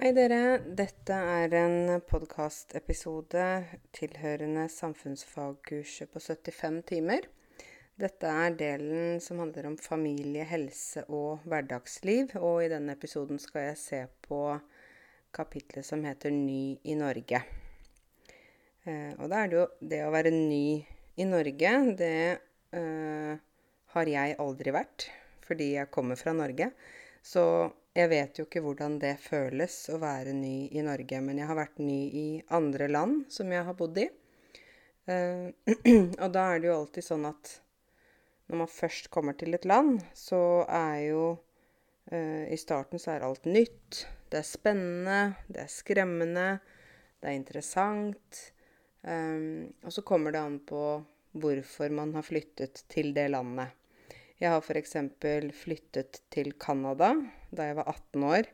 Hei dere. Dette er en podkastepisode tilhørende samfunnsfagkurset på 75 timer. Dette er delen som handler om familie, helse og hverdagsliv. Og i denne episoden skal jeg se på kapitlet som heter Ny i Norge. Eh, og da er det jo det å være ny i Norge, det eh, har jeg aldri vært fordi jeg kommer fra Norge. Så jeg vet jo ikke hvordan det føles å være ny i Norge, men jeg har vært ny i andre land som jeg har bodd i. Uh, og da er det jo alltid sånn at når man først kommer til et land, så er jo uh, I starten så er alt nytt. Det er spennende, det er skremmende, det er interessant. Um, og så kommer det an på hvorfor man har flyttet til det landet. Jeg har f.eks. flyttet til Canada da jeg var 18 år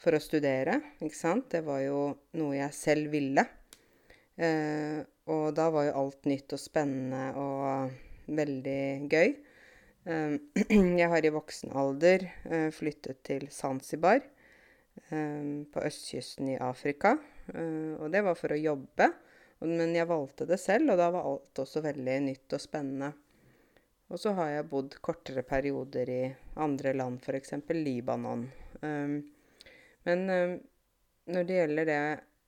for å studere. Ikke sant? Det var jo noe jeg selv ville. Eh, og da var jo alt nytt og spennende og veldig gøy. Eh, jeg har i voksen alder eh, flyttet til Zanzibar eh, på østkysten i Afrika. Og det var for å jobbe. Men jeg valgte det selv, og da var alt også veldig nytt og spennende. Og så har jeg bodd kortere perioder i andre land, f.eks. Libanon. Um, men um, når det gjelder det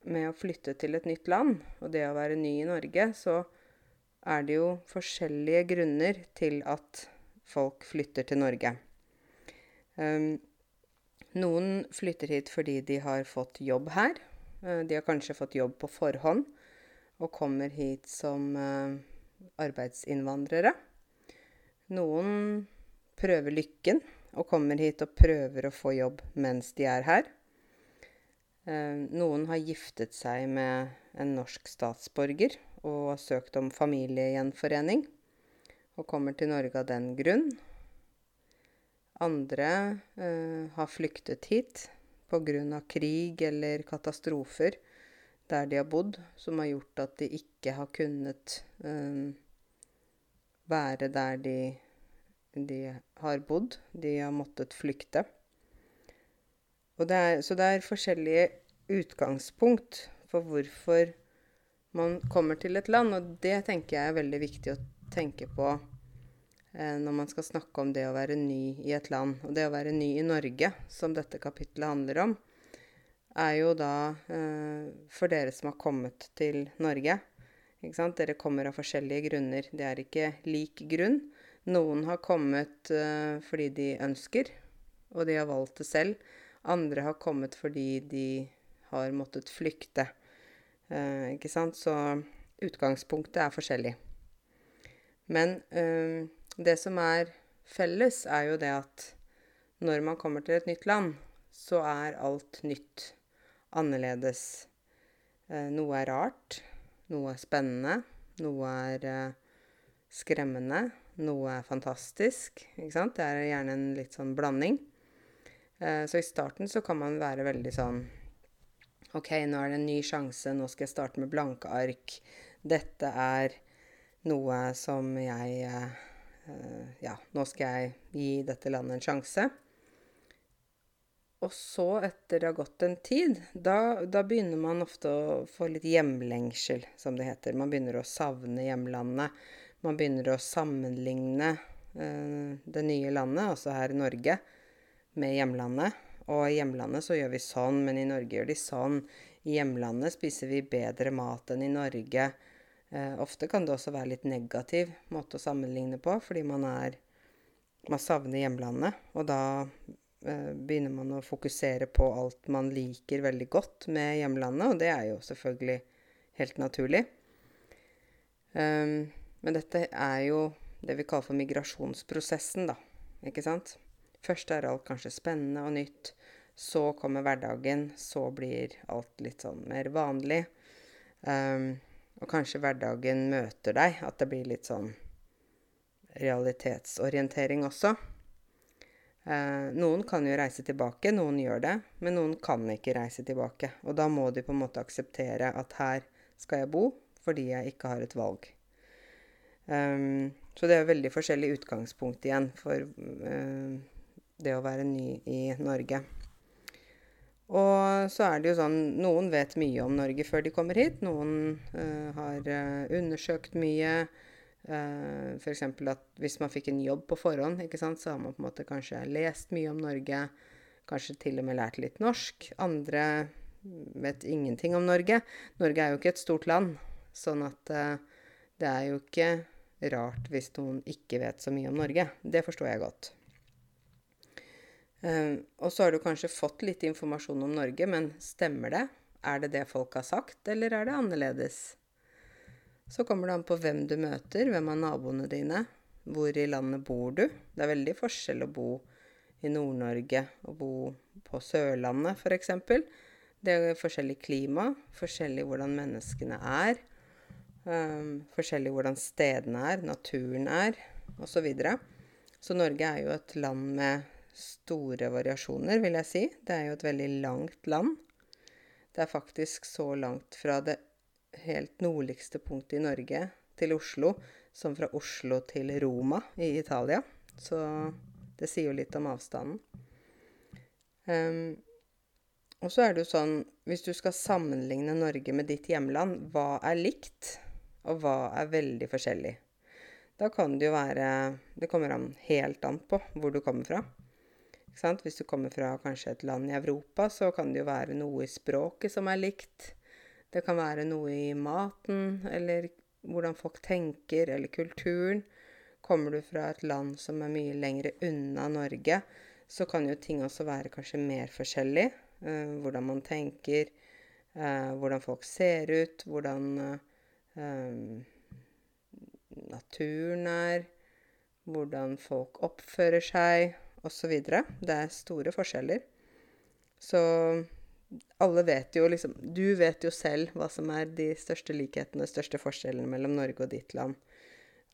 med å flytte til et nytt land, og det å være ny i Norge, så er det jo forskjellige grunner til at folk flytter til Norge. Um, noen flytter hit fordi de har fått jobb her. Uh, de har kanskje fått jobb på forhånd og kommer hit som uh, arbeidsinnvandrere. Noen prøver lykken og kommer hit og prøver å få jobb mens de er her. Eh, noen har giftet seg med en norsk statsborger og har søkt om familiegjenforening og kommer til Norge av den grunn. Andre eh, har flyktet hit pga. krig eller katastrofer der de har bodd, som har gjort at de ikke har kunnet eh, være der de, de har bodd. De har måttet flykte. Det er, så det er forskjellige utgangspunkt for hvorfor man kommer til et land, og det tenker jeg er veldig viktig å tenke på eh, når man skal snakke om det å være ny i et land. Og det å være ny i Norge, som dette kapitlet handler om, er jo da eh, for dere som har kommet til Norge dere kommer av forskjellige grunner. Det er ikke lik grunn. Noen har kommet uh, fordi de ønsker, og de har valgt det selv. Andre har kommet fordi de har måttet flykte. Uh, ikke sant? Så utgangspunktet er forskjellig. Men uh, det som er felles, er jo det at når man kommer til et nytt land, så er alt nytt. Annerledes. noe er rart. Noe er spennende, noe er uh, skremmende, noe er fantastisk. Ikke sant? Det er gjerne en litt sånn blanding. Uh, så i starten så kan man være veldig sånn OK, nå er det en ny sjanse, nå skal jeg starte med blanke ark. Dette er noe som jeg uh, Ja, nå skal jeg gi dette landet en sjanse. Og så, etter det har gått en tid, da, da, begynner man ofte å få litt hjemlengsel, som det heter. Man begynner å savne hjemlandet. Man begynner å sammenligne eh, det nye landet, altså her i Norge, med hjemlandet. Og i hjemlandet så gjør vi sånn, men i Norge gjør de sånn. I hjemlandet spiser vi bedre mat enn i Norge. Eh, ofte kan det også være litt negativ måte å sammenligne på, fordi man er Man savner hjemlandet, og da begynner man å fokusere på alt man liker veldig godt med hjemlandet, og det er jo selvfølgelig helt naturlig. Um, men dette er jo det vi kaller for migrasjonsprosessen, da. Ikke sant? Først er alt kanskje spennende og nytt. Så kommer hverdagen. Så blir alt litt sånn mer vanlig. Um, og kanskje hverdagen møter deg. At det blir litt sånn realitetsorientering også. Eh, noen kan jo reise tilbake, noen gjør det, men noen kan ikke reise tilbake. Og da må de på en måte akseptere at her skal jeg bo fordi jeg ikke har et valg. Um, så det er veldig forskjellig utgangspunkt igjen for uh, det å være ny i Norge. Og så er det jo sånn Noen vet mye om Norge før de kommer hit. Noen uh, har undersøkt mye. Uh, F.eks. at hvis man fikk en jobb på forhånd, sant, så har man på en måte kanskje lest mye om Norge. Kanskje til og med lært litt norsk. Andre vet ingenting om Norge. Norge er jo ikke et stort land, sånn at uh, det er jo ikke rart hvis noen ikke vet så mye om Norge. Det forstår jeg godt. Uh, og så har du kanskje fått litt informasjon om Norge, men stemmer det? Er det det folk har sagt, eller er det annerledes? Så kommer det an på hvem du møter, hvem er naboene dine, hvor i landet bor du. Det er veldig forskjell å bo i Nord-Norge og bo på Sørlandet, f.eks. Det er forskjellig klima, forskjellig hvordan menneskene er, um, forskjellig hvordan stedene er, naturen er, osv. Så, videre. så Norge er jo et land med store variasjoner, vil jeg si. Det er jo et veldig langt land. Det er faktisk så langt fra det helt nordligste punktet i Norge til Oslo som fra Oslo til Roma i Italia. Så det sier jo litt om avstanden. Um, og så er det jo sånn Hvis du skal sammenligne Norge med ditt hjemland, hva er likt, og hva er veldig forskjellig? Da kan det jo være Det kommer an helt an på hvor du kommer fra. Hvis du kommer fra kanskje et land i Europa, så kan det jo være noe i språket som er likt. Det kan være noe i maten, eller hvordan folk tenker, eller kulturen. Kommer du fra et land som er mye lengre unna Norge, så kan jo ting også være kanskje mer forskjellig. Uh, hvordan man tenker, uh, hvordan folk ser ut, hvordan uh, naturen er, hvordan folk oppfører seg osv. Det er store forskjeller. Så alle vet jo liksom Du vet jo selv hva som er de største likhetene, største forskjellene mellom Norge og ditt land.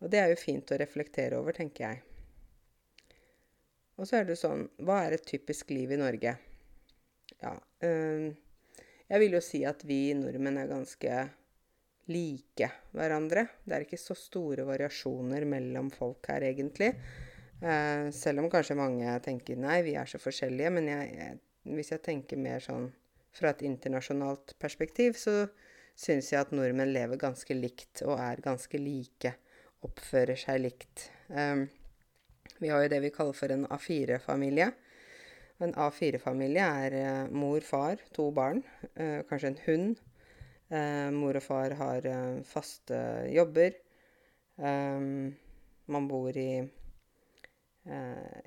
Og det er jo fint å reflektere over, tenker jeg. Og så er det sånn Hva er et typisk liv i Norge? Ja øh, Jeg vil jo si at vi nordmenn er ganske like hverandre. Det er ikke så store variasjoner mellom folk her, egentlig. Uh, selv om kanskje mange tenker nei, vi er så forskjellige. Men jeg, jeg, hvis jeg tenker mer sånn fra et internasjonalt perspektiv, så syns jeg at nordmenn lever ganske likt og er ganske like. Oppfører seg likt. Um, vi har jo det vi kaller for en A4-familie. En A4-familie er uh, mor, far, to barn, uh, kanskje en hund. mor og far har faste jobber. Um, man bor i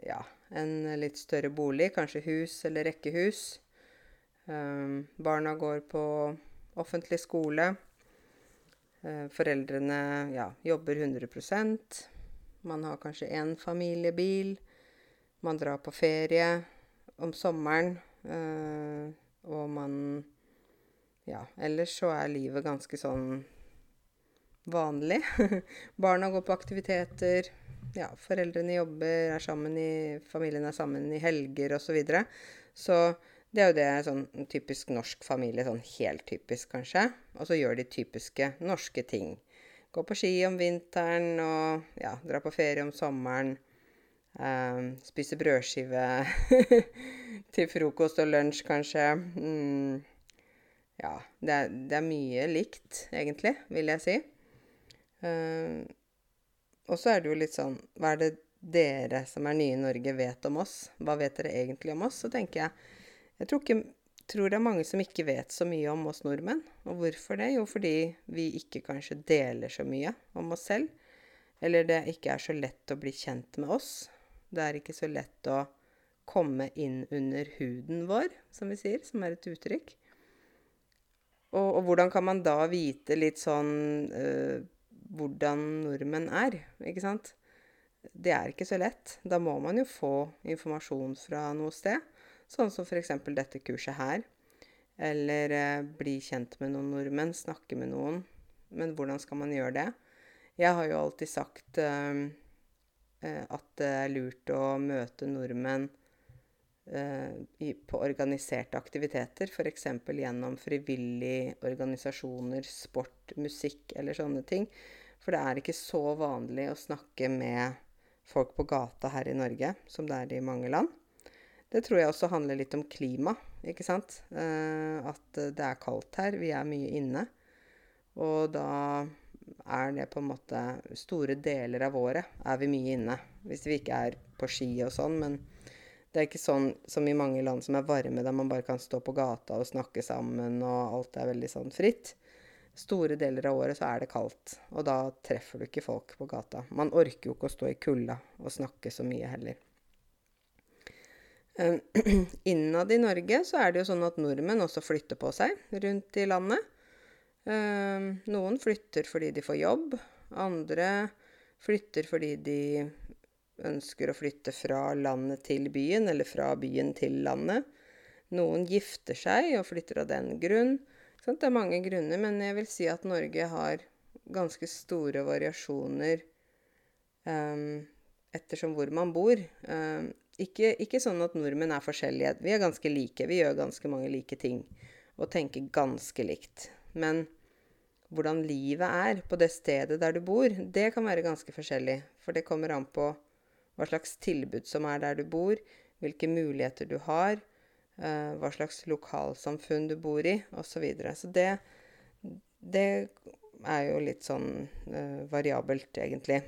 ja, en litt større bolig, kanskje hus eller rekkehus. Um, barna går på offentlig skole. Uh, foreldrene ja, jobber 100 Man har kanskje én familiebil. Man drar på ferie om sommeren. Uh, og man Ja, ellers så er livet ganske sånn vanlig. Barna går på aktiviteter ja, foreldrene jobber, er sammen i Familien er sammen i helger osv. Så, videre. så det er jo det sånn typisk norsk familie, sånn helt typisk kanskje. Og så gjør de typiske norske ting. Gå på ski om vinteren og ja, dra på ferie om sommeren. Um, spise brødskive til frokost og lunsj, kanskje. Mm, ja, det er, det er, mye likt, egentlig, vil jeg si. Um, og så er det jo litt sånn Hva er det dere som er nye i Norge, vet om oss? Hva vet dere egentlig om oss? Så tenker jeg Jeg tror, ikke, tror det er mange som ikke vet så mye om oss nordmenn. Og hvorfor det? Jo, fordi vi ikke kanskje deler så mye om oss selv. Eller det ikke er så lett å bli kjent med oss. Det er ikke så lett å komme inn under huden vår, som vi sier, som er et uttrykk. Og, og hvordan kan man da vite litt sånn øh, hvordan nordmenn er, ikke sant? Det er ikke så lett. Da må man jo få informasjon fra noe sted. Sånn som f.eks. dette kurset her. Eller eh, bli kjent med noen nordmenn, snakke med noen. Men hvordan skal man gjøre det? Jeg har jo alltid sagt eh, eh at det er lurt å møte nordmenn eh, i, på organiserte aktiviteter. F.eks. gjennom frivillige organisasjoner, sport, musikk eller sånne ting. For det er ikke så vanlig å snakke med folk på gata her i Norge som det er i mange land. Det tror jeg også handler litt om klima. ikke sant? Eh, at det er kaldt her. Vi er mye inne. Og da er det på en måte Store deler av året er vi mye inne. Hvis vi ikke er på ski og sånn, men det er ikke sånn som i mange land som er varme, der man bare kan stå på gata og snakke sammen, og alt er veldig sånn fritt. Store deler av året så er det kaldt, og da treffer du ikke folk på gata. Man orker jo ikke å stå i kulda og snakke så mye heller. Innad i Norge så er det jo sånn at nordmenn også flytter på seg rundt i landet. Noen flytter fordi de får jobb. Andre flytter fordi de ønsker å flytte fra landet til byen, eller fra byen til landet. Noen gifter seg og flytter av den grunn. Det er mange grunner, men jeg vil si at Norge har ganske store variasjoner ettersom hvor man bor. Ikke, ikke, sånn at nordmenn er forskjellige. Vi er ganske like. Vi gjør ganske mange like ting og tenker ganske likt. Men hvordan livet er på det stedet der du bor, det kan være ganske forskjellig. For det kommer an på hva slags tilbud som er der du bor, hvilke muligheter du har, uh, hva slags lokalsamfunn du bor i, osv. Så, videre. så det, det er jo litt sånn uh, variabelt, egentlig.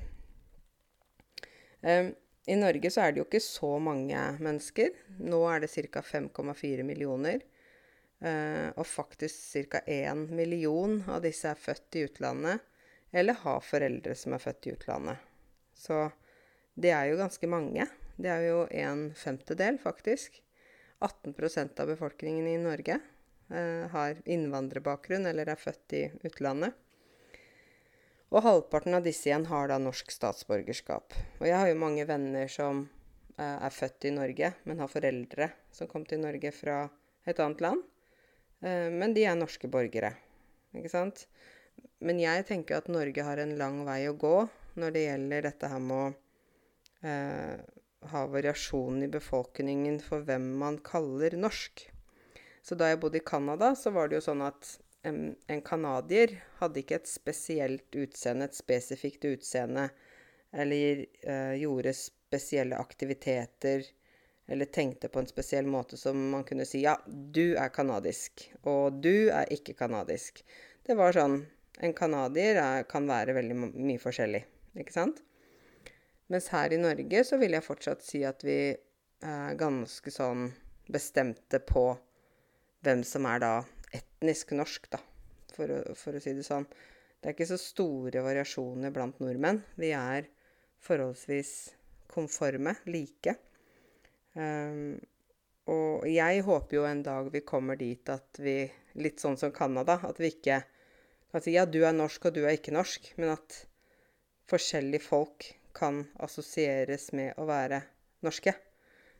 Um, i Norge så er det jo ikke så mange mennesker. Nå er det ca. 5,4 millioner. Eh, og faktisk ca. 1 million av disse er født i utlandet eller har foreldre som er født i utlandet. Så det er jo ganske mange. Det er jo en femtedel, faktisk. 18% av befolkningen i Norge eh, har innvandrerbakgrunn eller er født i utlandet. Og halvparten av disse igjen har da norsk statsborgerskap. Og jeg har jo mange venner som eh, er født i Norge, men har foreldre som kom til Norge fra et annet land. Eh, men de er norske borgere, ikke sant? Men jeg tenker at Norge har en lang vei å gå når det gjelder dette her med å eh, ha variasjon i befolkningen for hvem man kaller norsk. Så da jeg bodde i Canada, så var det jo sånn at en canadier hadde ikke et spesielt utseende, et spesifikt utseende, eller uh, gjorde spesielle aktiviteter eller tenkte på en spesiell måte som man kunne si ja, du er canadisk, og du er ikke canadisk. Det var sånn En canadier kan være veldig mye forskjellig, ikke sant? Mens her i Norge så vil jeg fortsatt si at vi er ganske sånn bestemte på hvem som er da etnisk norsk, da, for å, for å, si det sånn. Det er ikke så store variasjoner blant nordmenn. Vi er forholdsvis konforme, like. Um, og jeg håper jo en dag vi kommer dit at vi Litt sånn som Canada. At vi ikke kan si ja, du er norsk og du er ikke norsk, men at forskjellige folk kan assosieres med å være norske.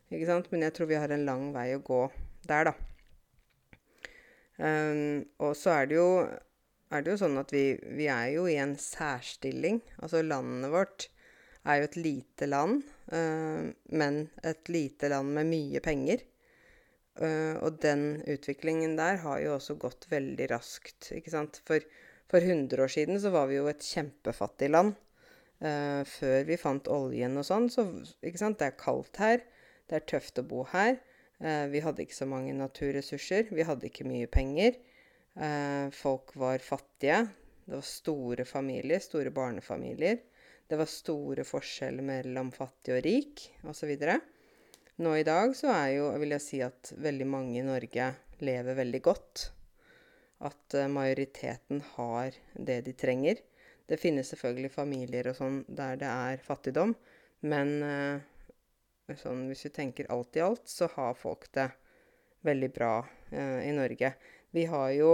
Ikke sant? Men jeg tror vi har en lang vei å gå der, da. Um, og så er det, jo, er det jo sånn at vi, vi, er jo i en særstilling. Altså landet vårt er jo et lite land, uh, men et lite land med mye penger. Uh, og den utviklingen der har jo også gått veldig raskt, ikke sant. For, for 100 år siden så var vi jo et kjempefattig land. Uh, før vi fant oljen og sånn, så ikke sant. Det er kaldt her. Det er tøft å bo her. Eh, vi hadde ikke så mange naturressurser. Vi hadde ikke mye penger. Eh, folk var fattige. Det var store familier, store barnefamilier. Det var store forskjeller mellom fattig og rik, osv. Nå i dag så er jo, vil jeg si at veldig mange i Norge lever veldig godt. At uh, majoriteten har det de trenger. Det finnes selvfølgelig familier og sånn der det er fattigdom, men sånn, hvis vi tenker alt i alt, så har folk det veldig bra eh, i Norge. Vi har jo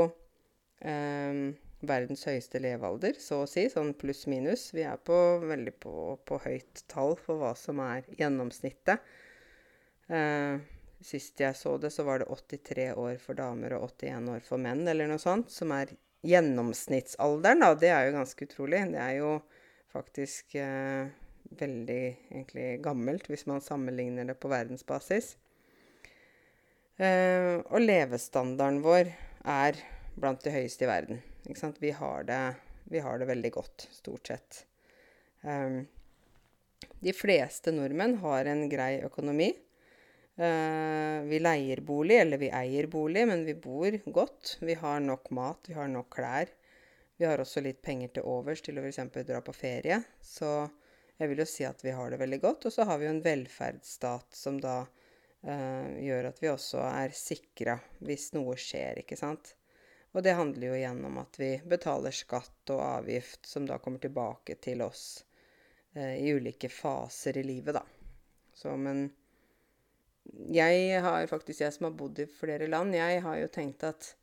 eh, verdens høyeste levealder, så å si, sånn pluss-minus. Vi er på, veldig på, på, høyt tall for hva som er gjennomsnittet. Eh, sist jeg så det, så var det 83 år for damer og 81 år for menn, eller noe sånt, som er gjennomsnittsalderen, da. Det er jo ganske utrolig. Det er jo faktisk eh, veldig egentlig gammelt, hvis man sammenligner det på verdensbasis. Eh, og levestandarden vår er blant de høyeste i verden. Vi har, det, vi, har det, veldig godt, stort sett. Eh, de fleste nordmenn har en grei økonomi. Uh, vi leier bolig, eller vi eier bolig, men vi bor godt. Vi har nok mat, vi har nok klær. Vi har også litt penger til overs til å f.eks. dra på ferie. Så jeg vil jo si at vi har det veldig godt. Og så har vi jo en velferdsstat som da uh, gjør at vi også er sikra hvis noe skjer, ikke sant. Og det handler jo igjen om at vi betaler skatt og avgift som da kommer tilbake til oss uh, i ulike faser i livet, da. Så, men jeg har faktisk, jeg som har bodd i flere land, jeg har jo tenkt at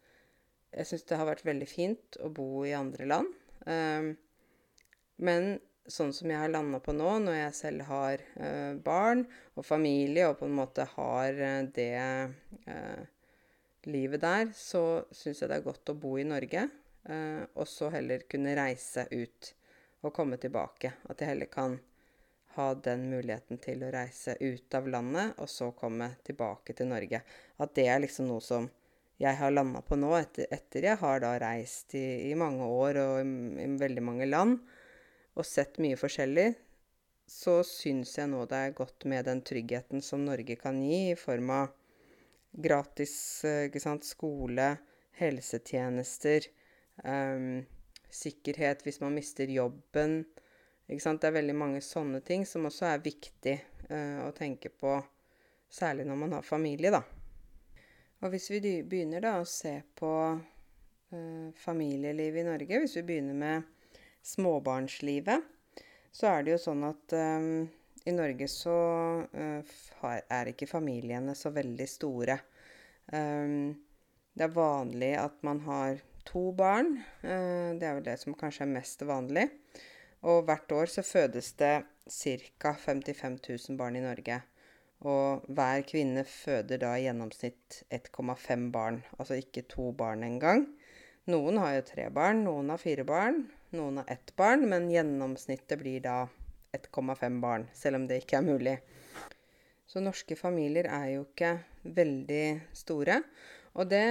jeg syns det har vært veldig fint å bo i andre land. Um, men sånn som jeg har landa på nå, når jeg selv har uh, barn og familie og på en måte har uh, det uh, livet der, så syns jeg det er godt å bo i Norge. og så heller kunne reise ut og komme tilbake. At jeg heller kan ha den muligheten til å reise ut av landet, og så komme tilbake til Norge. At det er liksom noe som jeg har landa på nå, etter, etter, jeg har da reist i, i mange år og i, i, veldig mange land og sett mye forskjellig, så syns jeg nå det er godt med den tryggheten som Norge kan gi i form av gratis sant, skole, helsetjenester, um, sikkerhet hvis man mister jobben det er veldig mange sånne ting som også er viktig uh, å tenke på, særlig når man har familie, da. Og hvis vi begynner da å se på uh, familielivet i Norge, hvis vi begynner med småbarnslivet, så er det jo sånn at um, i Norge så uh, er ikke familiene så veldig store. Um, det er vanlig at man har to barn. Uh, det er vel det som kanskje er mest vanlig. Og hvert år så fødes det ca. 55 000 barn i Norge. Og hver kvinne føder da i gjennomsnitt 1,5 barn. Altså ikke to barn engang. Noen har jo tre barn, noen har fire barn, noen har ett barn, men gjennomsnittet blir da 1,5 barn, selv om det ikke er mulig. Så norske familier er jo ikke veldig store. Og det,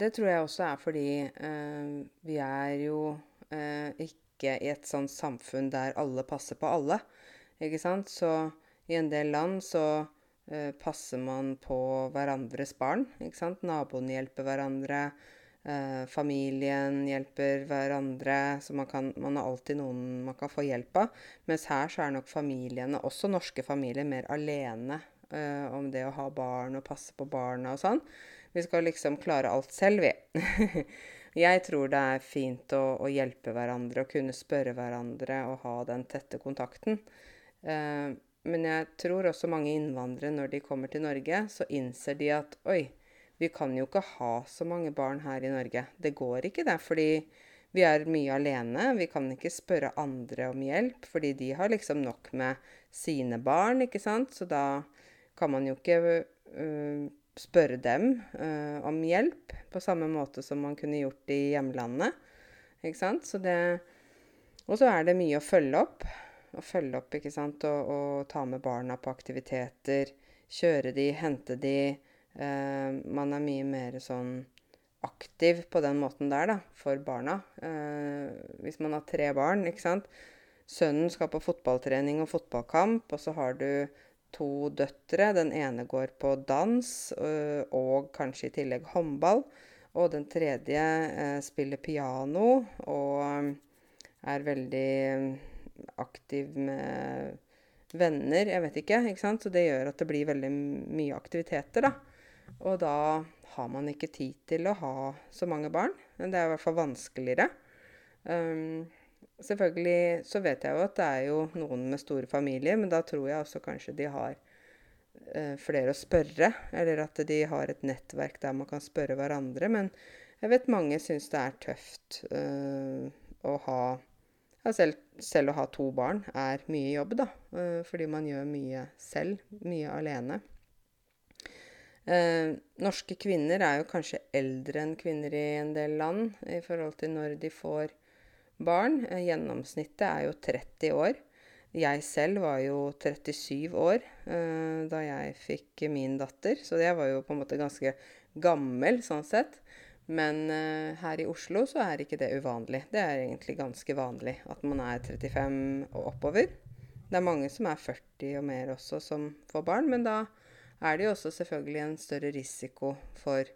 det tror jeg også er fordi eh, vi er jo eh, ikke i et sånt samfunn der alle passer på alle. Ikke sant? Så i en del land så eh, passer man på hverandres barn. Ikke sant? Naboen hjelper hverandre. Uh, familien hjelper hverandre. Så man, kan, man har alltid noen man kan få hjelp av. Mens her så er nok familiene, også norske familier, mer alene eh, om det å ha barn og passe på barna og sånn. Vi skal liksom klare alt selv, vi. Jeg tror det er fint å, å, hjelpe hverandre og kunne spørre hverandre og ha den tette kontakten. Eh, men jeg tror også mange innvandrere, når de kommer til Norge, så innser de at oi, vi kan jo ikke ha så mange barn her i Norge. Det går ikke, det. Fordi vi er mye alene. Vi kan ikke spørre andre om hjelp, fordi de har liksom nok med sine barn, ikke sant. Så da kan man jo ikke uh, spørre dem uh, om hjelp, på samme måte som man kunne gjort i hjemlandet. Ikke sant? Så det Og så er det mye å følge opp. Å følge opp, ikke sant, og, og ta med barna på aktiviteter. Kjøre de, hente de. Uh, man er mye mer sånn aktiv på den måten der, da, for barna. Eh, hvis man har tre barn, ikke sant. Sønnen skal på fotballtrening og fotballkamp, og så har du to døtre. Den ene går på dans og, og kanskje i tillegg håndball. Og den tredje eh, spiller piano og øh, er veldig aktiv med venner. Jeg vet ikke, ikke sant? Så det gjør at det blir veldig mye aktiviteter, da. Og da har man ikke tid til å ha så mange barn. Det er i hvert fall vanskeligere. Um, Selvfølgelig så vet jeg jo at det er jo noen med store familier, men da tror jeg også kanskje de har uh, flere å spørre. Eller at de har et nettverk der man kan spørre hverandre. Men jeg vet mange syns det er tøft uh, å ha selv, selv, å ha to barn er mye jobb, da. Uh, fordi man gjør mye selv. Mye alene. Eh, norske kvinner er jo kanskje eldre enn kvinner i en del land i forhold til når de får barn. Eh, gjennomsnittet er jo 30 år. Jeg selv var jo 37 år eh, da jeg fikk min datter, så jeg var jo på en måte ganske gammel sånn sett. Men uh, her i Oslo så er ikke det uvanlig. Det er egentlig ganske vanlig at man er 35 og oppover. Det er mange som er 40 og mer også som får barn, men da er det jo også selvfølgelig en større risiko for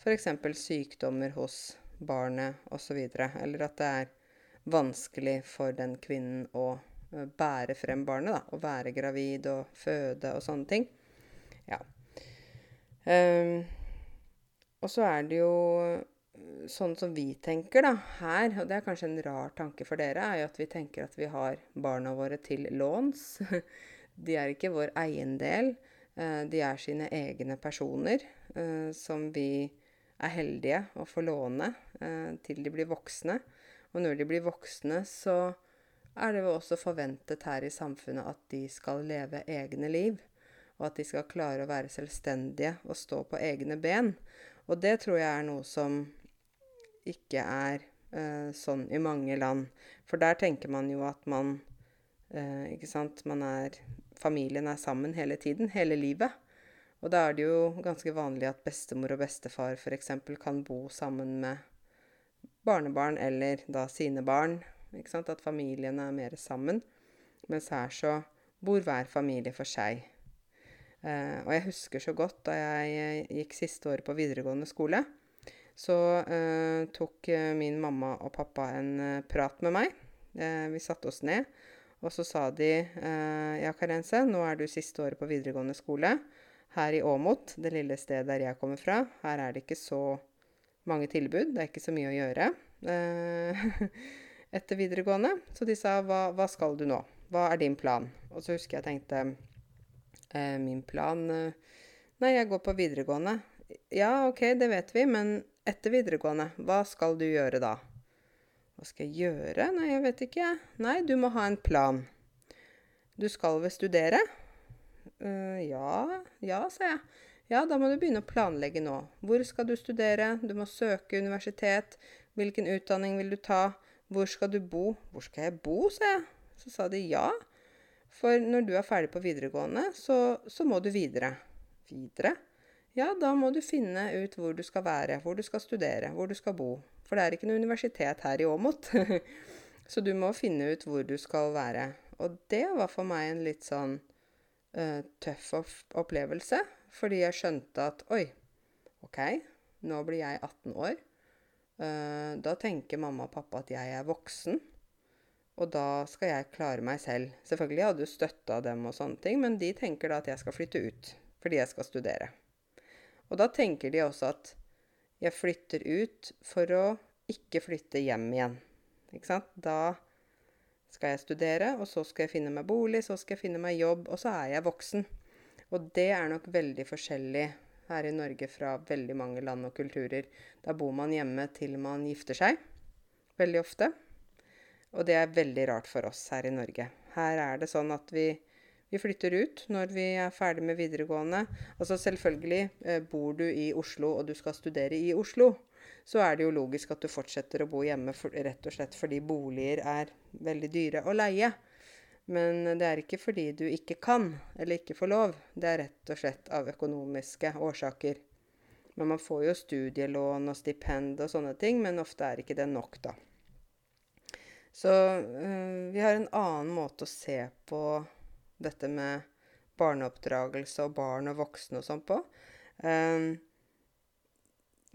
f.eks. sykdommer hos barnet osv. Eller at det er vanskelig for den kvinnen å bære frem barnet. da, Å være gravid og føde og sånne ting. Ja. Um, og så er det jo sånn som vi tenker da, her, og det er kanskje en rar tanke for dere, er jo at vi tenker at vi har barna våre til låns. De er ikke vår eiendel. Eh, de er sine egne personer eh, som vi er heldige å få låne eh, til de blir voksne. Og når de blir voksne, så er det jo også forventet her i samfunnet at de skal leve egne liv. Og at de skal klare å være selvstendige og stå på egne ben. Og det tror jeg er noe som ikke er eh, sånn i mange land. For der tenker man jo at man eh, Ikke sant Man er Familien er sammen hele tiden. Hele livet. Og da er det jo ganske vanlig at bestemor og bestefar f.eks. kan bo sammen med barnebarn eller da sine barn. Ikke sant? At familiene er mer sammen. Mens her så bor hver familie for seg. Eh, og jeg husker så godt da jeg gikk siste året på videregående skole så eh, tok eh, min mamma og pappa en eh, prat med meg. Eh, vi satte oss ned, og så sa de eh, Ja, Karense, nå er du siste året på videregående skole. Her i Åmot, det lille stedet der jeg kommer fra, her er det ikke så mange tilbud. Det er ikke så mye å gjøre eh, etter videregående. Så de sa hva, hva, skal du nå? Hva er din plan? Og så husker jeg tenkte Min plan Nei, jeg går på videregående. Ja, OK, det vet vi, men etter videregående, hva skal du gjøre da? Hva skal jeg gjøre? Nei, jeg vet ikke, Nei, du må ha en plan. Du skal vel studere? Uh, ja, ja, sa jeg. Ja, da må du begynne å planlegge nå. Hvor skal du studere? Du må søke universitet. Hvilken utdanning vil du ta? Hvor skal du bo? Hvor skal jeg bo, sa jeg. Så sa de ja. For når du er ferdig på videregående, så, så må du videre. Videre? Ja, da må du finne ut hvor du skal være, hvor du skal studere, hvor du skal bo. For det er ikke noe universitet her i Åmot. Så du må finne ut hvor du skal være. Og det var for meg en litt sånn uh, tøff opplevelse. Fordi jeg skjønte at oi, OK, nå blir jeg 18 år. Uh, da tenker mamma og pappa at jeg er voksen. Og da skal jeg klare meg selv. Selvfølgelig hadde jeg støtta dem, og sånne ting, men de tenker da at jeg skal flytte ut fordi jeg skal studere. Og da tenker de også at jeg flytter ut for å ikke flytte hjem igjen. Ikke sant? Da skal jeg studere, og så skal jeg finne meg bolig, så skal jeg finne meg jobb, og så er jeg voksen. Og det er nok veldig forskjellig her i Norge fra veldig mange land og kulturer. Da bor man hjemme til man gifter seg. Veldig ofte. Og det er veldig rart for oss her i Norge. Her er det sånn at vi vi flytter ut når vi er ferdig med videregående. Altså selvfølgelig, eh, bor du i Oslo og du skal studere i Oslo, så er det jo logisk at du fortsetter å bo hjemme for, rett og slett fordi boliger er veldig dyre å leie. Men det er ikke fordi du ikke kan eller ikke får lov. Det er rett og slett av økonomiske årsaker. Men man får jo studielån og stipend og sånne ting, men ofte er ikke det nok, da. Så øh, vi har en annen måte å se på dette med barneoppdragelse og barn og voksne og sånn på. Um,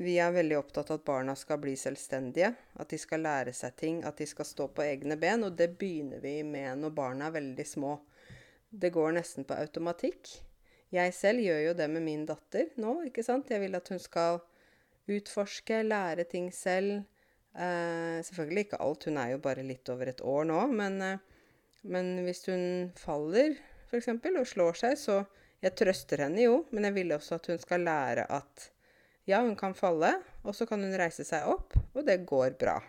vi er veldig opptatt av at barna skal bli selvstendige, at de skal lære seg ting, at de skal stå på egne ben. Og det begynner vi med når barna er veldig små. Det går nesten på automatikk. Jeg selv gjør jo det med min datter nå, ikke sant. Jeg vil at hun skal utforske, lære ting selv. Eh, selvfølgelig ikke alt, hun er jo bare litt over et år nå, men eh, men hvis hun faller, f.eks., og slår seg, så Jeg trøster henne jo, men jeg vil også at hun skal lære at ja, hun kan falle, og så kan hun reise seg opp, og det går bra.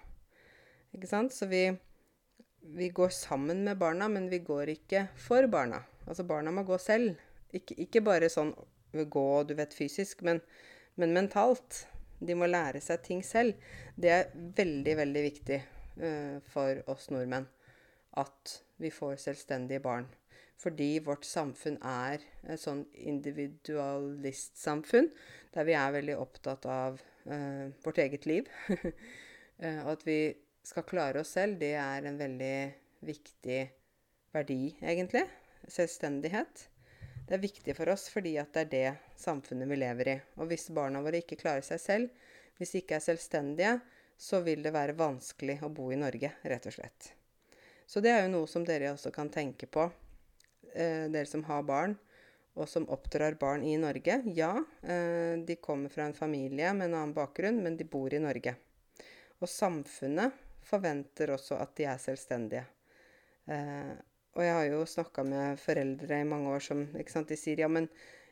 Ikke sant? Så vi, vi går sammen med barna, men vi går ikke for barna. Altså, barna må gå selv. Ikke, ikke bare sånn gå, du vet, fysisk, men, men, mentalt. De må lære seg ting selv. Det er veldig, veldig viktig uh, for oss nordmenn at vi får selvstendige barn. Fordi vårt samfunn er et sånn individualistsamfunn, der vi er veldig opptatt av uh, vårt eget liv. Og at vi skal klare oss selv, det er en veldig viktig verdi, egentlig. Selvstendighet. Det er viktig for oss fordi at det er det samfunnet vi lever i. Og hvis barna våre ikke klarer seg selv, hvis de ikke er selvstendige, så vil det være vanskelig å bo i Norge, rett og slett. Så det er jo noe som dere også kan tenke på, eh, dere som har barn, og som oppdrar barn i Norge. Ja, eh, de kommer fra en familie med en annen bakgrunn, men de bor i Norge. Og samfunnet forventer også at de er selvstendige. Eh, og jeg har jo snakka med foreldre i mange år som sant, de sier ja, men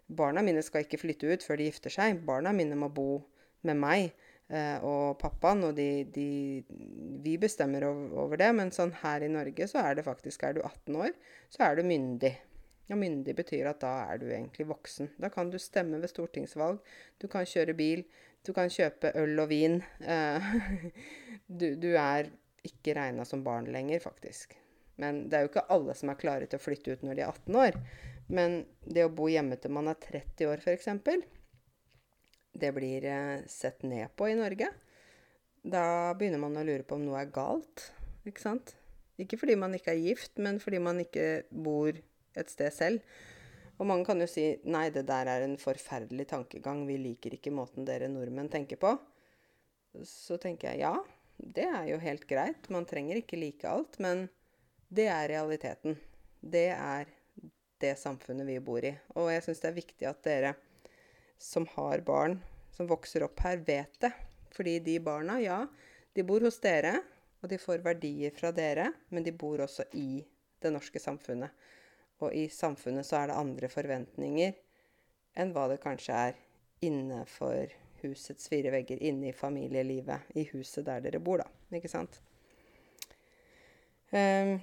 barna mine skal ikke flytte ut før de gifter seg. Barna mine må bo med meg og pappaen, og de, de, vi bestemmer over, det. Men sånn her i Norge så er det faktisk Er du 18 år, så er du myndig. Ja, myndig betyr at da er du egentlig voksen. Da kan du stemme ved stortingsvalg. Du kan kjøre bil. Du kan kjøpe øl og vin. Eh, du, du er ikke regna som barn lenger, faktisk. Men det er jo ikke alle som er klare til å flytte ut når de er 18 år. Men det å bo hjemme til man er 30 år, f.eks., det blir eh, sett ned på i Norge. Da begynner man å lure på om noe er galt, ikke sant? Ikke fordi man ikke er gift, men fordi man ikke bor et sted selv. Og mange kan jo si nei, det der er en forferdelig tankegang, vi liker ikke måten dere nordmenn tenker på. Så tenker jeg ja, det er jo helt greit, man trenger ikke like alt, men det er realiteten. Det er det samfunnet vi bor i. Og jeg syns det er viktig at dere som har barn som vokser opp her, vet det. Fordi de barna, ja, de bor hos dere, og de får verdier fra dere, men de bor også i det norske samfunnet. Og i samfunnet så er det andre forventninger enn hva det kanskje er innenfor husets fire vegger, inne i familielivet, i huset der dere bor, da. Ikke sant? Um,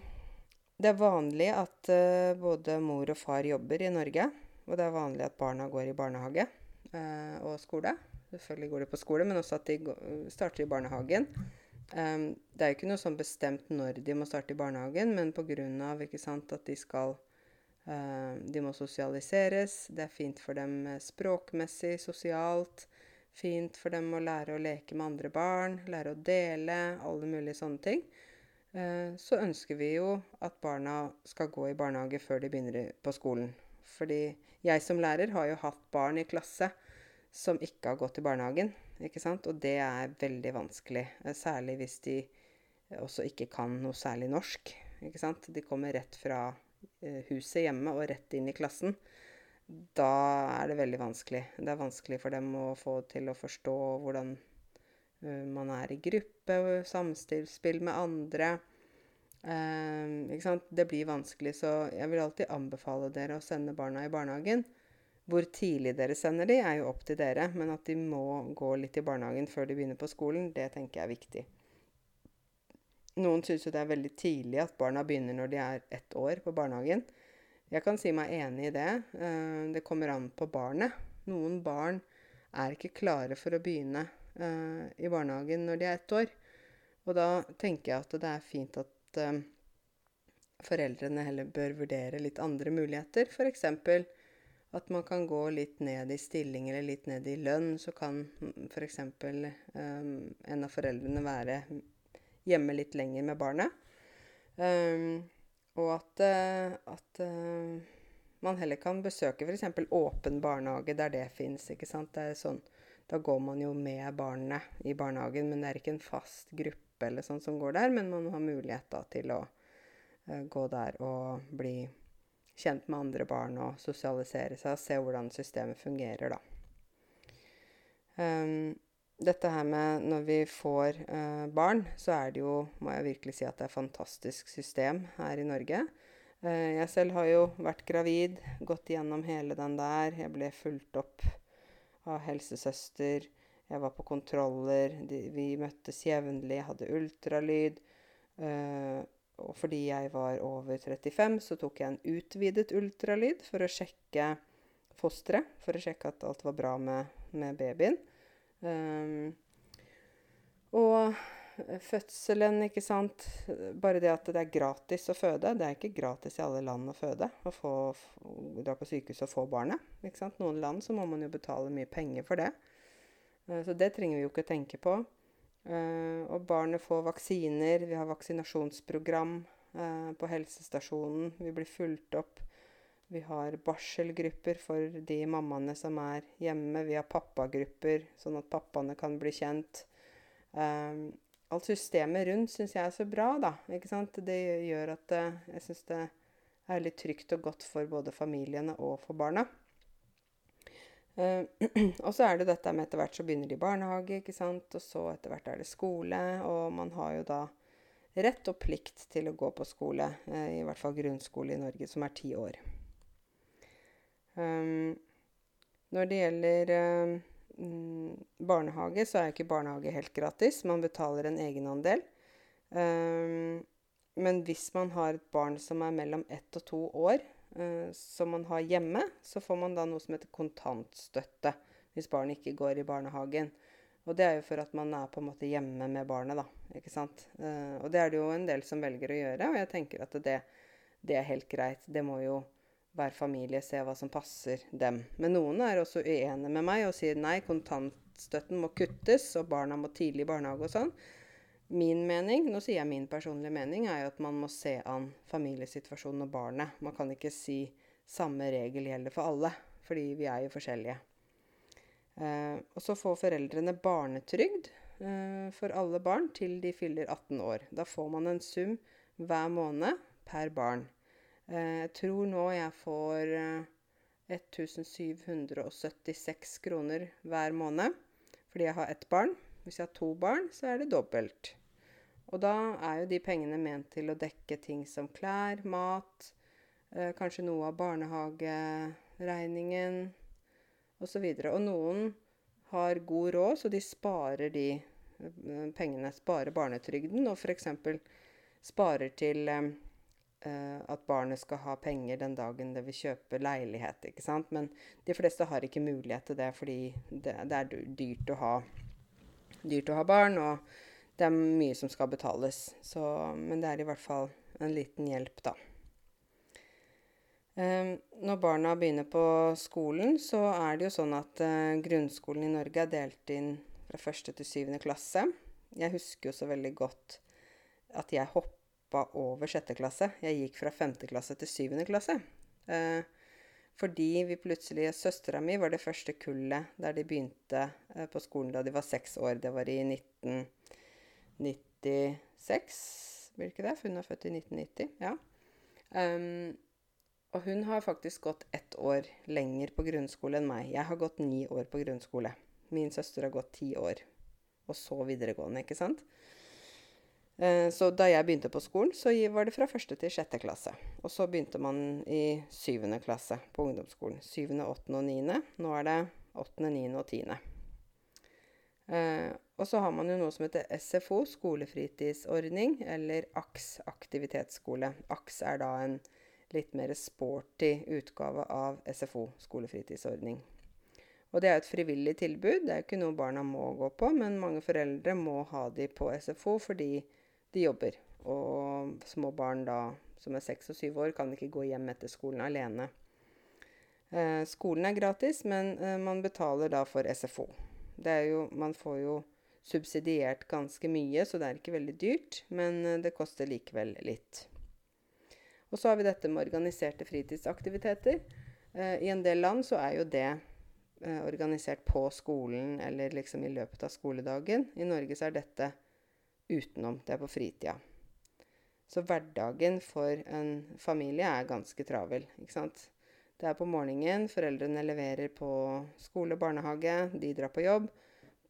det er vanlig at uh, både mor og far jobber i Norge. Og det er vanlig at barna går i barnehage og skole. Selvfølgelig går de på skole, men også at de starter i barnehagen. Um, det er jo ikke noe sånn bestemt når de må starte i barnehagen, men pga. at de skal uh, De må sosialiseres. Det er fint for dem språkmessig, sosialt. Fint for dem å lære å leke med andre barn, lære å dele, alle mulige sånne ting. Eh, så ønsker vi jo at barna skal gå i barnehage før de begynner på skolen. Fordi jeg som lærer har jo hatt barn i klasse som ikke har gått i barnehagen. ikke sant? Og det er veldig vanskelig. Eh, særlig hvis de også ikke kan noe særlig norsk. ikke sant? De kommer rett fra eh, huset hjemme og rett inn i klassen. Da er det veldig vanskelig. Det er vanskelig for dem å få til å forstå hvordan Eh, man er i gruppe, samspill med andre. Eh, det blir vanskelig, så jeg vil alltid anbefale dere å sende barna i barnehagen. Hvor tidlig dere sender de, er jo opp til dere, men at de må gå litt i barnehagen før de begynner på skolen, det tenker jeg er viktig. Noen syns jo det er veldig tidlig at barna begynner når de er ett år på barnehagen. Jeg kan si meg enig i det. Eh, det kommer an på barnet. Noen barn er ikke klare for å begynne uh, i barnehagen når de er ett år. Og da tenker jeg at det er fint at uh, foreldrene heller bør vurdere litt andre muligheter. F.eks. at man kan gå litt ned i stilling eller litt ned i lønn. Så kan f.eks. Eh, en av foreldrene være hjemme litt lenger med barnet. Um, og at, uh, at uh, man heller kan besøke f.eks. åpen barnehage der det fins. Sånn da går man jo med barnet i barnehagen, men det er ikke en fast gruppe eller sånn som går der, men man har mulighet da til å uh, gå der og bli kjent med andre barn og sosialisere seg og se hvordan systemet fungerer, da. Um, dette her med når vi får uh, barn, så er det jo, må jeg virkelig si at det er et fantastisk system her i Norge. Uh, jeg selv har jo vært gravid, gått gjennom hele den der. Jeg ble fulgt opp av helsesøster. Jeg var på kontroller. De, vi møttes jevnlig, hadde ultralyd. Uh, og fordi jeg var over 35, så tok jeg en utvidet ultralyd for å sjekke fosteret. For å sjekke at alt var bra med, med babyen. Um, og fødselen, ikke sant. Bare det at det er gratis å føde. Det er ikke gratis i alle land å føde. Å få, dra på sykehus og få barnet. ikke sant? Noen land så må man jo betale mye penger for det. Eh, så det trenger vi jo ikke tenke på. Eh, og barnet får vaksiner. Vi har vaksinasjonsprogram eh, på helsestasjonen. Vi blir fulgt opp. Vi har barselgrupper for de mammaene som er hjemme. Vi har pappagrupper, sånn at pappaene kan bli kjent. Um, alt systemet rundt syns jeg er så bra, da. Det gjør at jeg syns det er litt trygt og godt for både familiene og for barna. Uh, og så er det dette med etter hvert så begynner de i barnehage, ikke sant. Og så etter hvert er det skole, og man har jo da rett og plikt til å gå på skole, uh, i hvert fall grunnskole i Norge, som er ti år. Um, når det gjelder um, barnehage, så er jo ikke barnehage helt gratis. Man betaler en egenandel. Um, men hvis man har et barn som er mellom ett og to år, uh, som man har hjemme, så får man da noe som heter kontantstøtte hvis barnet ikke går i barnehagen. Og det er jo for at man er på en måte hjemme med barnet, da. Ikke sant. Uh, og det er det jo en del som velger å gjøre, og jeg tenker at det, det er helt greit. Det må jo hver familie se hva som passer dem. Men noen er også uenige med meg og sier nei, kontantstøtten må kuttes, og barna må tidlig i barnehage og sånn. Min mening, nå sier jeg min personlige mening, er jo at man må se an familiesituasjonen og barnet. Man kan ikke si samme regel gjelder for alle, fordi vi er jo forskjellige. Eh, og så får foreldrene barnetrygd eh, for alle barn til de fyller 18 år. Da får man en sum hver måned per barn. Eh, jeg tror nå jeg får 1776 eh, kroner hver måned fordi jeg har ett barn. Hvis jeg har to barn, så er det dobbelt. Og da er jo de pengene ment til å dekke ting som klær, mat, eh, kanskje noe av barnehageregningen osv. Og, så og noen har god råd, så de sparer de pengene. Sparer barnetrygden og f.eks. sparer til eh, at barnet skal ha penger den dagen det vil kjøpe leilighet. ikke sant? Men de fleste har ikke mulighet til det fordi det, det er dyrt å, ha, dyrt å ha barn, og det er mye som skal betales. Så, men det er i hvert fall en liten hjelp, da. Um, når barna begynner på skolen, så er det jo sånn at uh, grunnskolen i Norge er delt inn fra første til syvende klasse. Jeg husker jo så veldig godt at jeg hoppa over sjette klasse. Jeg gikk fra femte klasse til syvende klasse. Eh, fordi vi plutselig Søstera mi var det første kullet der de begynte eh, på skolen da de var seks år. Det var i 1996, blir det ikke det? For hun er født i 1990. Ja. Um, og hun har faktisk gått ett år lenger på grunnskole enn meg. Jeg har gått ni år på grunnskole. Min søster har gått ti år. Og så videregående, ikke sant? Eh, så da jeg begynte på skolen, så var det fra første til sjette klasse. Og så begynte man i syvende klasse på ungdomsskolen. Syvende, åttende og niende. Nå er det åttende, niende og tiende. Eh, og så har man jo noe som heter SFO, skolefritidsordning, eller AKS, aktivitetsskole. AKS er da en litt mer sporty utgave av SFO, skolefritidsordning. Og det er et frivillig tilbud. Det er ikke noe barna må gå på, men mange foreldre må ha de på SFO fordi de jobber. Og små barn da, som er seks og syv år, kan ikke gå hjem etter skolen alene. Eh, skolen er gratis, men eh, man betaler da for SFO. Jo, man får jo subsidiert ganske mye, så det er ikke veldig dyrt, men eh, det koster likevel litt. Og så har vi dette med organiserte fritidsaktiviteter. Eh, I en del land så er jo det eh, organisert på skolen eller liksom i løpet av skoledagen. I Norge så er dette utenom. Det er på fritida. Så hverdagen for en familie er ganske travel, ikke sant. Det er på morgenen, foreldrene leverer på skole, barnehage, de drar på jobb.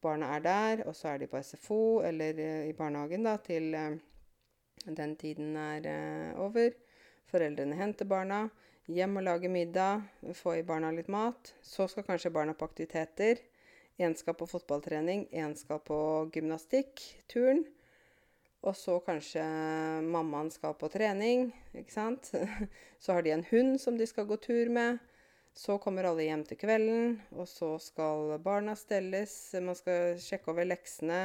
Barna er der, og så er de på SFO eller eh, i barnehagen da, til eh, den tiden er eh, over. Foreldrene henter barna, hjem og lager middag, få i barna litt mat. Så skal kanskje barna på aktiviteter. Én skal på fotballtrening, én skal på gymnastikk, turn. Og så kanskje mammaen skal på trening, ikke sant. Så har de en hund som de skal gå tur med. Så kommer alle hjem til kvelden, og så skal barna stelles. Man skal sjekke over leksene.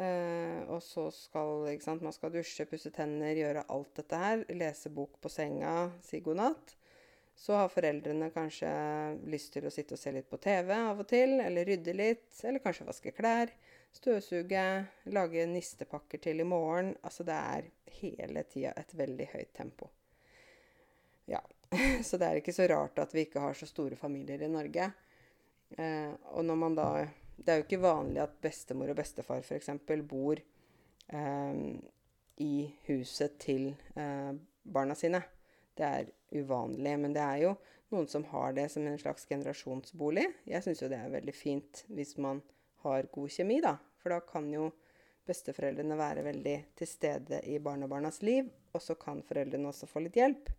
Eh, og så skal ikke sant, man skal dusje, pusse tenner, gjøre alt dette her. Lese bok på senga, si god natt. Så har foreldrene kanskje lyst til å sitte og se litt på TV av og til, eller rydde litt, eller kanskje vaske klær. Støvsuge, lage nistepakker til i morgen. Altså det er hele tida et veldig høyt tempo. Ja. så det er ikke så rart at vi ikke har så store familier i Norge. Eh, og når man da Det er jo ikke vanlig at bestemor og bestefar f.eks. bor eh, i huset til eh, barna sine. Det er uvanlig. Men det er jo noen som har det som en slags generasjonsbolig. Jeg syns jo det er veldig fint hvis man har god kjemi, da. For da kan jo besteforeldrene være veldig til stede i barnebarnas liv, og så kan foreldrene også få litt hjelp.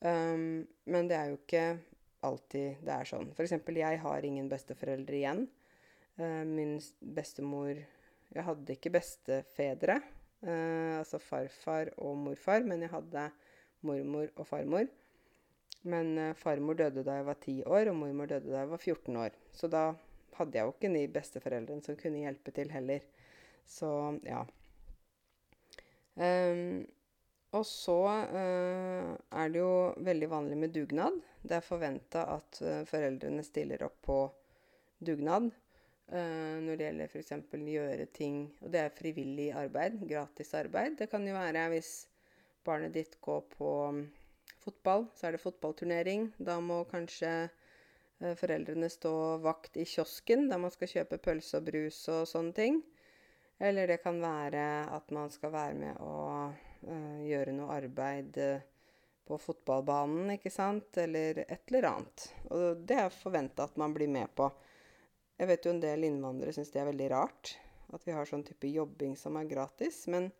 Um, men det er jo ikke alltid det er sånn. F.eks. jeg har ingen besteforeldre igjen. Uh, min bestemor Jeg hadde ikke bestefedre, uh, altså farfar og morfar, men jeg hadde mormor og farmor. Men uh, farmor døde da jeg var 10 år, og mormor døde da jeg var 14 år. Så da hadde jeg jo ikke de besteforeldrene som kunne hjelpe til heller. Så ja. Um, og så uh, er det jo veldig vanlig med dugnad. Det er forventa at uh, foreldrene stiller opp på dugnad uh, når det gjelder f.eks. gjøre ting Og det er frivillig arbeid, gratis arbeid. Det kan jo være hvis barnet ditt går på um, fotball, så er det fotballturnering. Da må kanskje foreldrene stå vakt i kiosken der man skal kjøpe pølse og brus og sånne ting. Eller det kan være at man skal være med å uh, gjøre noe arbeid uh, på fotballbanen, ikke sant, eller et eller annet. Og det er forventa at man blir med på. Jeg vet jo en del innvandrere syns det er veldig rart at vi har sånn type jobbing som er gratis. Men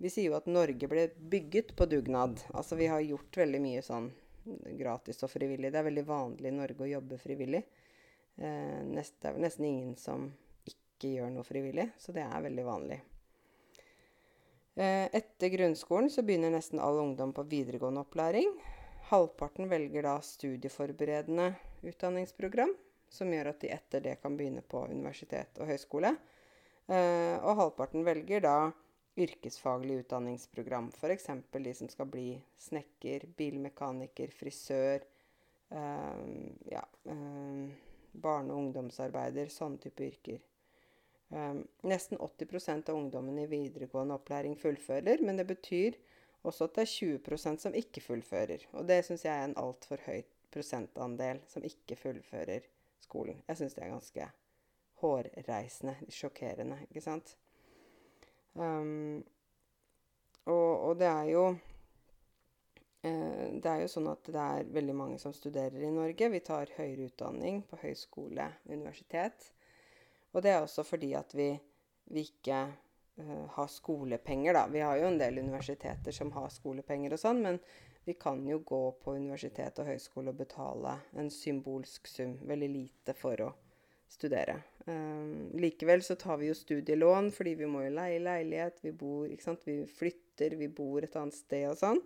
vi sier jo at Norge ble bygget på dugnad. Altså vi har gjort veldig mye sånn gratis og frivillig. Det er veldig vanlig i Norge å jobbe frivillig. Eh, det er nesten ingen som ikke gjør noe frivillig, så det er veldig vanlig. Eh, etter grunnskolen så begynner nesten all ungdom på videregående opplæring. Halvparten velger da studieforberedende utdanningsprogram, som gjør at de etter det kan begynne på universitet og høyskole. Eh, og halvparten velger da yrkesfaglig utdanningsprogram, f.eks. de som skal bli snekker, bilmekaniker, frisør, eh, ja, barne- og ungdomsarbeider, sånne type yrker. Um, nesten 80% av ungdommen i videregående opplæring fullfører, men det betyr også at det er 20% som ikke fullfører. Og det syns jeg er en altfor høy prosentandel som ikke fullfører skolen. Jeg syns det er ganske hårreisende, sjokkerende, ikke sant. Um, og, og, det er jo eh, Det er jo sånn at det er veldig mange som studerer i Norge. Vi tar høyere utdanning på høyskole, universitet. Og det er også fordi at vi, vi ikke uh, har skolepenger, da. Vi har jo en del universiteter som har skolepenger og sånn, men vi kan jo gå på universitet og høyskole og betale en symbolsk sum, veldig lite, for å studere. Um, likevel så tar vi jo studielån fordi vi må jo leie leilighet, vi bor, ikke sant, vi flytter, vi bor et annet sted og sånn.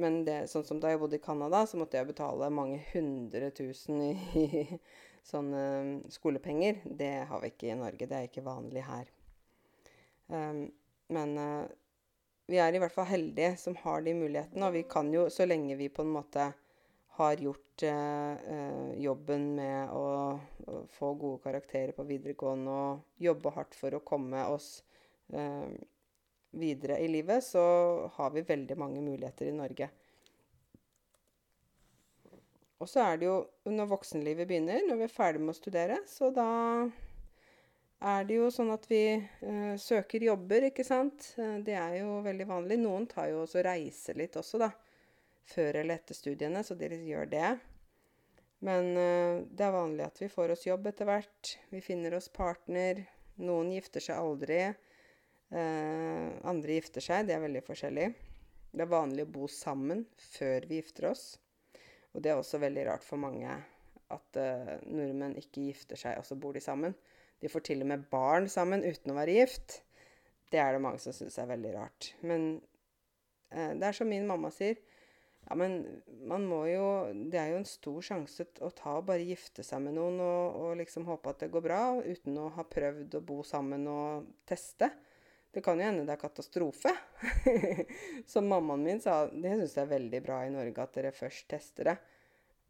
Men det, sånn som da jeg bodde i Canada, så måtte jeg betale mange hundre tusen i, sånne skolepenger. Det har vi ikke i Norge. Det er ikke vanlig her. Um, men uh, vi er i hvert fall heldige som har de mulighetene. Og vi kan jo, så lenge vi på en måte har gjort uh, uh, jobben med å, å, få gode karakterer på videregående og jobbe hardt for å komme oss videre i livet, så har vi veldig mange muligheter i Norge. Og så er det jo når voksenlivet begynner, når vi er ferdig med å studere, så da er det jo sånn at vi eh, søker jobber, ikke sant. Uh, det er jo veldig vanlig. Noen tar jo også reiser litt også, da. Før eller etter studiene, så dere gjør det. Men uh, det er vanlig at vi får oss jobb etter hvert. Vi finner oss partner. Noen gifter seg aldri. andre gifter seg. Det er veldig forskjellig. Det er vanlig å bo sammen før vi gifter oss. Og det er også veldig rart for mange at uh, nordmenn ikke gifter seg, og så bor de sammen. De får til og med barn sammen uten å være gift. Det er det mange som syns er veldig rart. Men det er som min mamma sier. Ja, men man må jo Det er jo en stor sjanse å ta og bare gifte seg med noen og, og liksom håpe at det går bra, uten å ha prøvd å bo sammen og teste. Det kan jo hende det er katastrofe. Som mammaen min sa, det syns jeg er veldig bra i Norge at dere først tester det.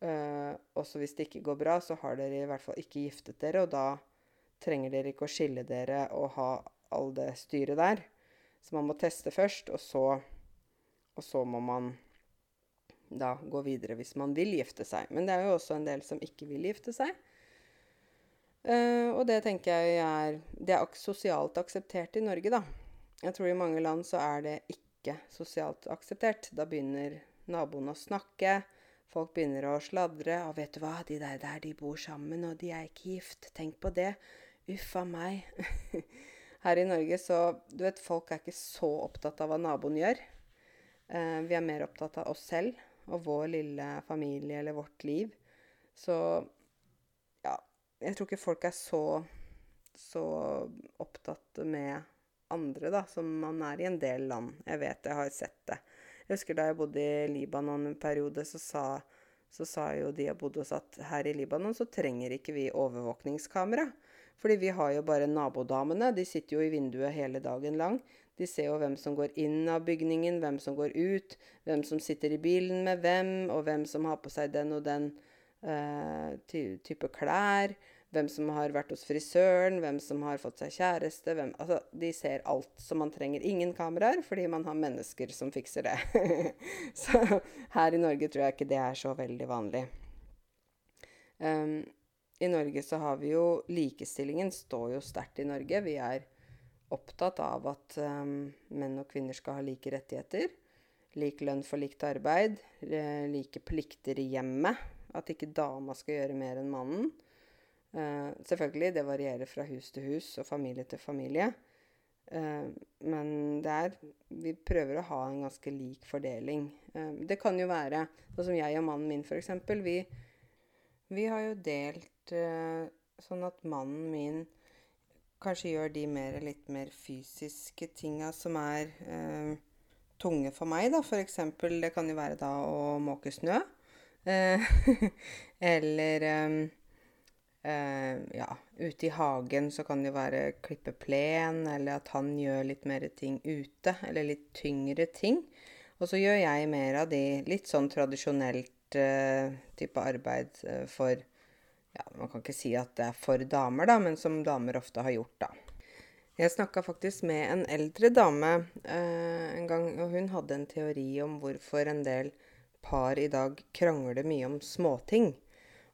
Uh, også hvis det ikke går bra, så har dere i hvert fall ikke giftet dere, og da trenger dere ikke å skille dere og ha all det styret der. Så man må teste først, og så, og så må man da gå videre hvis man vil gifte seg. Men det er jo også en del som ikke vil gifte seg. Uh, og det tenker jeg er Det er sosialt akseptert i Norge, da. Jeg tror i mange land så er det ikke sosialt akseptert. Da begynner naboene å snakke. Folk begynner å sladre. Og vet du hva, de der, der de bor sammen, og de er ikke gift. Tenk på det. Uff a meg. Her i Norge så Du vet, folk er ikke så opptatt av hva naboen gjør. Uh, vi er mer opptatt av oss selv og vår lille familie eller vårt liv. Så ja jeg tror ikke folk er så, så opptatt med andre, da, som man er i en del land. Jeg vet jeg har sett det. Jeg husker da jeg bodde i Libanon en periode, så sa, så sa jo de jeg bodde hos at her i Libanon så trenger ikke vi overvåkningskamera. Fordi vi har jo bare nabodamene. De sitter jo i vinduet hele dagen lang. De ser jo hvem som går inn av bygningen, hvem som går ut, hvem som sitter i bilen med hvem, og hvem som har på seg den og den uh, type klær. Hvem som har vært hos frisøren, hvem som har fått seg kjæreste hvem, altså, De ser alt, så man trenger ingen kameraer fordi man har mennesker som fikser det. så her i Norge tror jeg ikke det er så veldig vanlig. Um, I Norge så har vi jo Likestillingen står jo sterkt i Norge. Vi er opptatt av at um, menn og kvinner skal ha like rettigheter. Lik lønn for likt arbeid. Like plikter i hjemmet. At ikke dama skal gjøre mer enn mannen. Uh, selvfølgelig, det varierer fra hus til hus og familie til familie. Uh, men det er Vi prøver å ha en ganske lik fordeling. Uh, det kan jo være Sånn som jeg og mannen min, f.eks. Vi, vi har jo delt sånn at mannen min kanskje gjør de mer, litt mer fysiske tinga som er tunge for meg, da. F.eks. det kan jo være da å måke snø. eller eh, Uh, ja, ute i hagen så kan det jo være klippe plen, eller at han gjør litt mer ting ute. Eller litt tyngre ting. Og så gjør jeg mer av de litt sånn tradisjonelt uh, type arbeid uh, for Ja, man kan ikke si at det er for damer, da, men som damer ofte har gjort, da. Jeg snakka faktisk med en eldre dame en gang, og hun hadde en teori om hvorfor en del par i dag krangler mye om småting.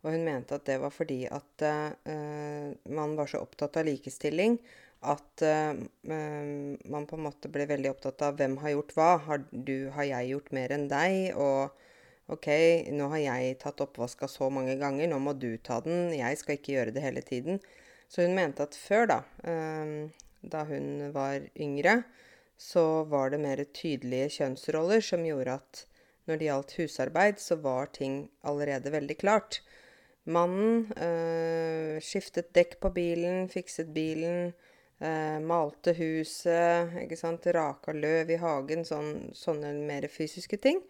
Og hun mente at det var fordi at eh, man var så opptatt av likestilling at eh, man på en måte ble veldig opptatt av hvem har gjort hva. Har, du, har jeg gjort mer enn deg? Og OK, nå har jeg tatt oppvaska så mange ganger, nå må du ta den. Jeg skal ikke gjøre det hele tiden. Så hun mente at før, da, uh, da hun var yngre, så var det mer tydelige kjønnsroller som gjorde at når det gjaldt husarbeid, så var ting allerede veldig klart. Mannen øh, skiftet dekk på bilen, fikset bilen, øh, malte huset, ikke sant, raka løv i hagen, sånn, sånne mer fysiske ting.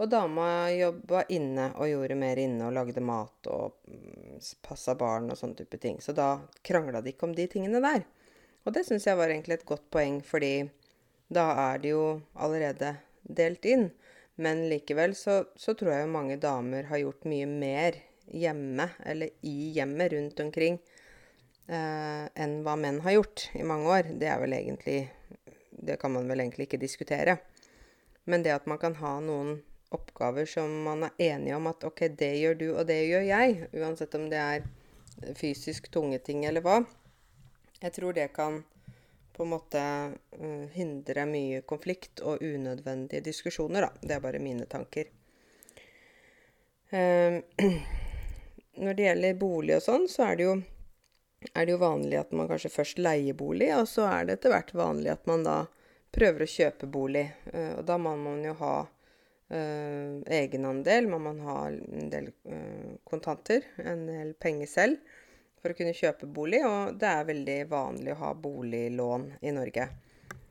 Og dama jobba inne og gjorde mer inne og lagde mat og mm, passa barn og sånne type ting. Så da krangla de ikke om de tingene der. Og det syns jeg var egentlig et godt poeng, fordi da er det jo allerede delt inn. Men likevel så, så tror jeg jo mange damer har gjort mye mer hjemme, eller i hjemmet rundt omkring, eh, enn hva menn har gjort i mange år. Det er vel egentlig Det kan man vel egentlig ikke diskutere. Men det at man kan ha noen oppgaver som man er enige om at OK, det gjør du, og det gjør jeg, uansett om det er fysisk tunge ting eller hva, jeg tror det kan på en måte uh, hindre mye konflikt og unødvendige diskusjoner, da. Det er bare mine tanker. Uh, når det gjelder bolig og sånn, så er det, jo, er det jo vanlig at man kanskje først leier bolig, og så er det etter hvert vanlig at man da prøver å kjøpe bolig. Uh, og da må man jo ha uh, egenandel, må man ha en del eh, kontanter, en del penger selv, for å kunne kjøpe bolig. Og det er veldig vanlig å ha boliglån i Norge.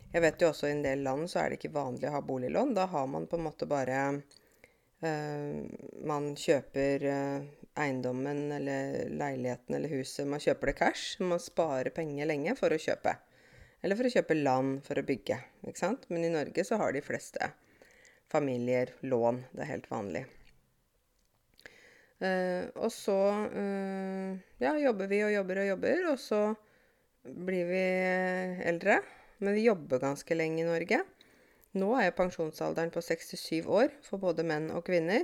Jeg vet jo også i en del land så er det ikke vanlig å ha boliglån. Da har man på en måte bare Man kjøper eiendommen eller leiligheten eller huset. Man kjøper det cash. Man sparer penger lenge for å kjøpe. Eller for å kjøpe land for å bygge. ikke sant? Men i Norge så har de fleste familier lån. Det er helt vanlig. Uh, og så uh, ja, jobber vi og jobber og jobber, og så blir vi eldre. Men vi jobber ganske lenge i Norge. Nå er jo pensjonsalderen på 67 år for både menn og kvinner.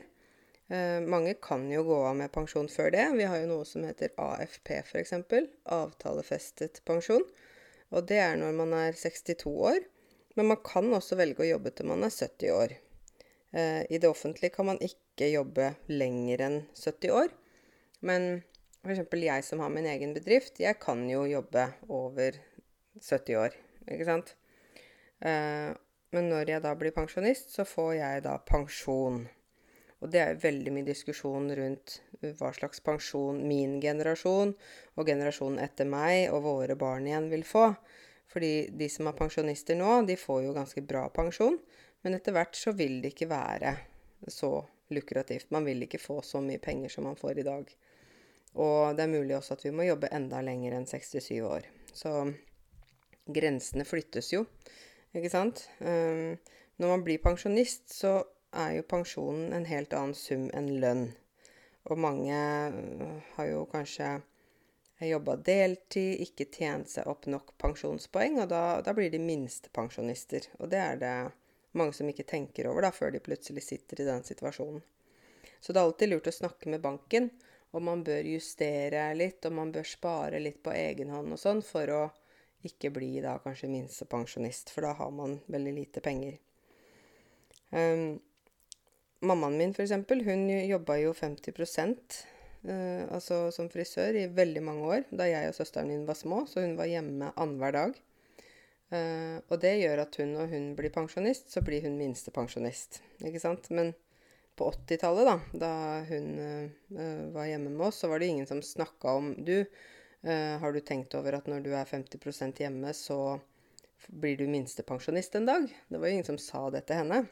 Uh, mange kan jo gå av med pensjon før det. Vi har jo noe som heter AFP, f.eks. Avtalefestet pensjon. Og det er når man er 62 år. Men man kan også velge å jobbe til man er 70 år. Eh, I det offentlige kan man ikke jobbe lenger enn 70 år. Men f.eks. jeg som har min egen bedrift, jeg kan jo jobbe over 70 år. Ikke sant? Eh, men når jeg da blir pensjonist, så får jeg da pensjon. Og det er veldig mye diskusjon rundt hva slags pensjon min generasjon og generasjonen etter meg og våre barn igjen vil få. Fordi de som er pensjonister nå, de får jo ganske bra pensjon. Men etter hvert så vil det ikke være så lukrativt. Man vil ikke få så mye penger som man får i dag. Og det er mulig også at vi må jobbe enda lenger enn 67 år. Så grensene flyttes jo, ikke sant. Um, når man blir pensjonist, så er jo pensjonen en helt annen sum enn lønn. Og mange øh, har jo kanskje jobba deltid, ikke tjent seg opp nok pensjonspoeng, og da, da blir de minstepensjonister. Og det er det mange som ikke tenker over da, før de plutselig sitter i den situasjonen. Så det er alltid lurt å snakke med banken om man bør justere litt, om man bør spare litt på egen hånd og sånn, for å ikke bli da kanskje minstepensjonist, for da har man veldig lite penger. Um, Mammaen min, f.eks., hun jobba jo 50 Uh, altså som frisør i veldig mange år da jeg og søsteren min var små, så hun var hjemme annenhver dag. Eh, og det gjør at hun, når hun blir pensjonist, så blir hun minstepensjonist. Ikke sant? Men på 80-tallet, da, da hun uh, var hjemme med oss, så var det ingen som snakka om Du, uh, har du tenkt over at når du er 50% hjemme, så blir du minstepensjonist en dag? Det var jo ingen som sa det til henne.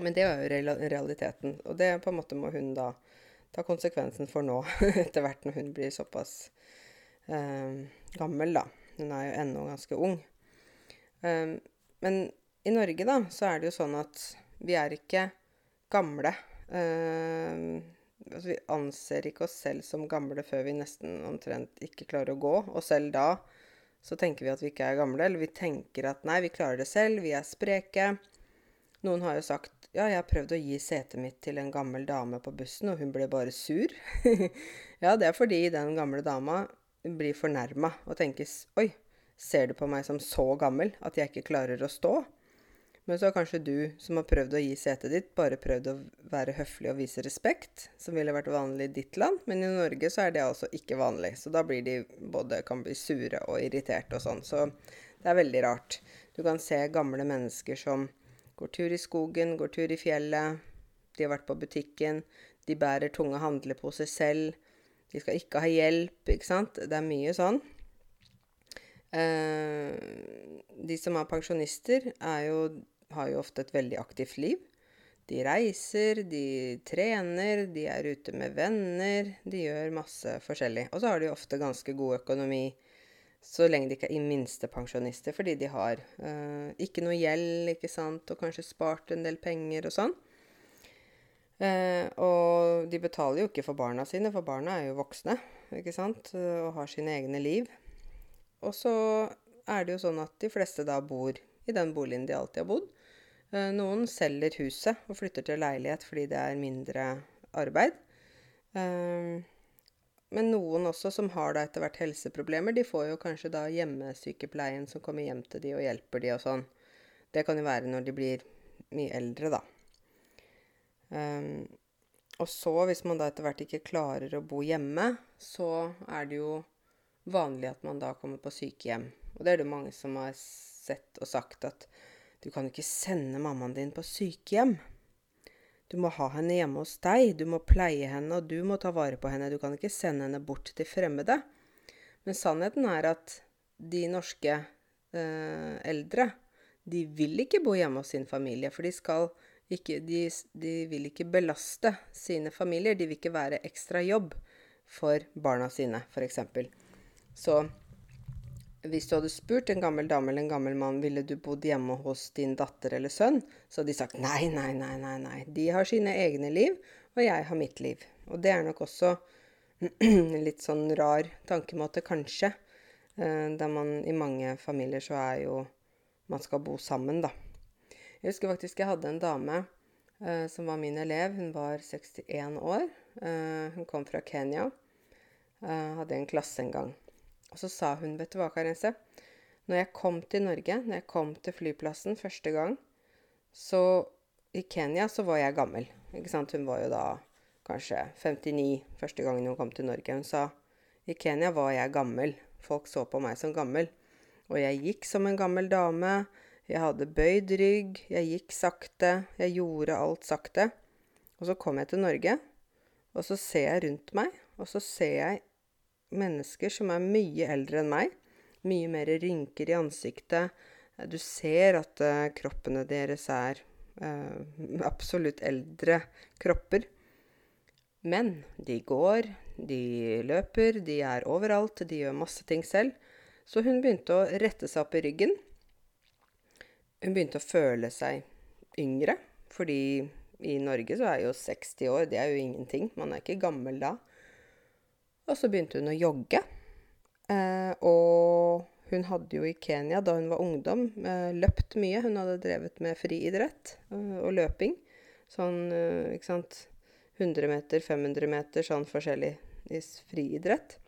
Men det var jo realiteten. Og det på en måte må hun da ta konsekvensen for nå, etter hvert når hun blir såpass gammel, da. Hun er jo ennå ganske ung. Um, men i Norge, da, så er det jo sånn at vi er ikke gamle. Um, altså vi anser ikke oss selv som gamle før vi nesten omtrent ikke klarer å gå. Og selv da så tenker vi at vi ikke er gamle. Eller vi tenker at nei, vi klarer det selv, vi er spreke. Noen har jo sagt ja, jeg har prøvd å gi setet mitt til en gammel dame på bussen, og hun ble bare sur. ja, det er fordi den gamle dama blir fornærma og tenkes Oi, ser du på meg som så gammel at jeg ikke klarer å stå? Men så har kanskje du som har prøvd å gi setet ditt, bare prøvd å være høflig og vise respekt, som ville vært vanlig i ditt land, men i Norge så er det altså ikke vanlig. Så da blir de både kan bli sure og irriterte og sånn. Så det er veldig rart. Du kan se gamle mennesker som Går tur i skogen, går tur i fjellet. De har vært på butikken. De bærer tunge handleposer selv. De skal ikke ha hjelp, ikke sant. Det er mye sånn. Eh, de som er pensjonister, er jo, har jo ofte et veldig aktivt liv. De reiser, de trener, de er ute med venner. De gjør masse forskjellig. Og så har de ofte ganske god økonomi så lenge de ikke er minstepensjonister, fordi de har eh, ikke noe gjeld, ikke sant, og kanskje spart en del penger og sånn. Eh, og de betaler jo ikke for barna sine, for barna er jo voksne, ikke sant, og har sine egne liv. Og så er det jo sånn at de fleste da bor i den boligen de alltid har bodd. Uh, noen selger huset og flytter til leilighet fordi det er mindre arbeid. Uh, men noen også som har da etter hvert helseproblemer, de får jo kanskje da hjemmesykepleien som kommer hjem til de og hjelper de og sånn. Det kan jo være når de blir mye eldre, da. Um, og så, hvis man da etter hvert ikke klarer å bo hjemme, så er det jo vanlig at man da kommer på sykehjem. Og det er det mange som har sett og sagt at du kan ikke sende mammaen din på sykehjem. Du må ha henne hjemme hos deg, du må pleie henne, og du må ta vare på henne. Du kan ikke sende henne bort til fremmede. Men sannheten er at de norske eh, eldre, de vil ikke bo hjemme hos sin familie. For de skal ikke de, de vil ikke belaste sine familier. De vil ikke være ekstra jobb for barna sine, f.eks. Så hvis du hadde spurt en gammel dame eller en gammel mann ville du bodd hjemme hos din datter eller sønn, så hadde de sagt nei, nei, nei, nei, nei. De har sine egne liv, og jeg har mitt liv. Og det er nok også en litt sånn rar tankemåte, kanskje. Eh, der man i mange familier så er jo Man skal bo sammen, da. Jeg husker faktisk jeg hadde en dame eh, som var min elev. Hun var 61 år. Eh, hun kom fra Kenya. Eh, hadde en klasse en gang. Og så sa hun, vet du hva, Karense? Når jeg kom til Norge, når jeg kom til flyplassen første gang, så i Kenya så var jeg gammel. Ikke sant? Hun var jo da kanskje 59 første gangen hun kom til Norge. Hun sa i Kenya var jeg gammel. Folk så på meg som gammel. Og jeg gikk som en gammel dame. Jeg hadde bøyd rygg. Jeg gikk sakte. Jeg gjorde alt sakte. Og så kom jeg til Norge, og så ser jeg rundt meg, og så ser jeg mennesker som er mye eldre enn meg. Mye mer rynker i ansiktet. Du ser at uh, kroppene deres er uh, absolutt eldre kropper. Men de går, de løper, de er overalt, de gjør masse ting selv. Så hun begynte å rette seg opp i ryggen. Hun begynte å føle seg yngre, fordi i Norge så er jo 60 år det er jo ingenting. Man er ikke gammel da. Og så begynte hun å jogge. Eh, og hun hadde jo i Kenya, da hun var ungdom, eh, løpt mye. Hun hadde drevet med friidrett eh, og løping. Sånn, eh, ikke sant 100 meter, 500 meter, sånn forskjellig i friidrett.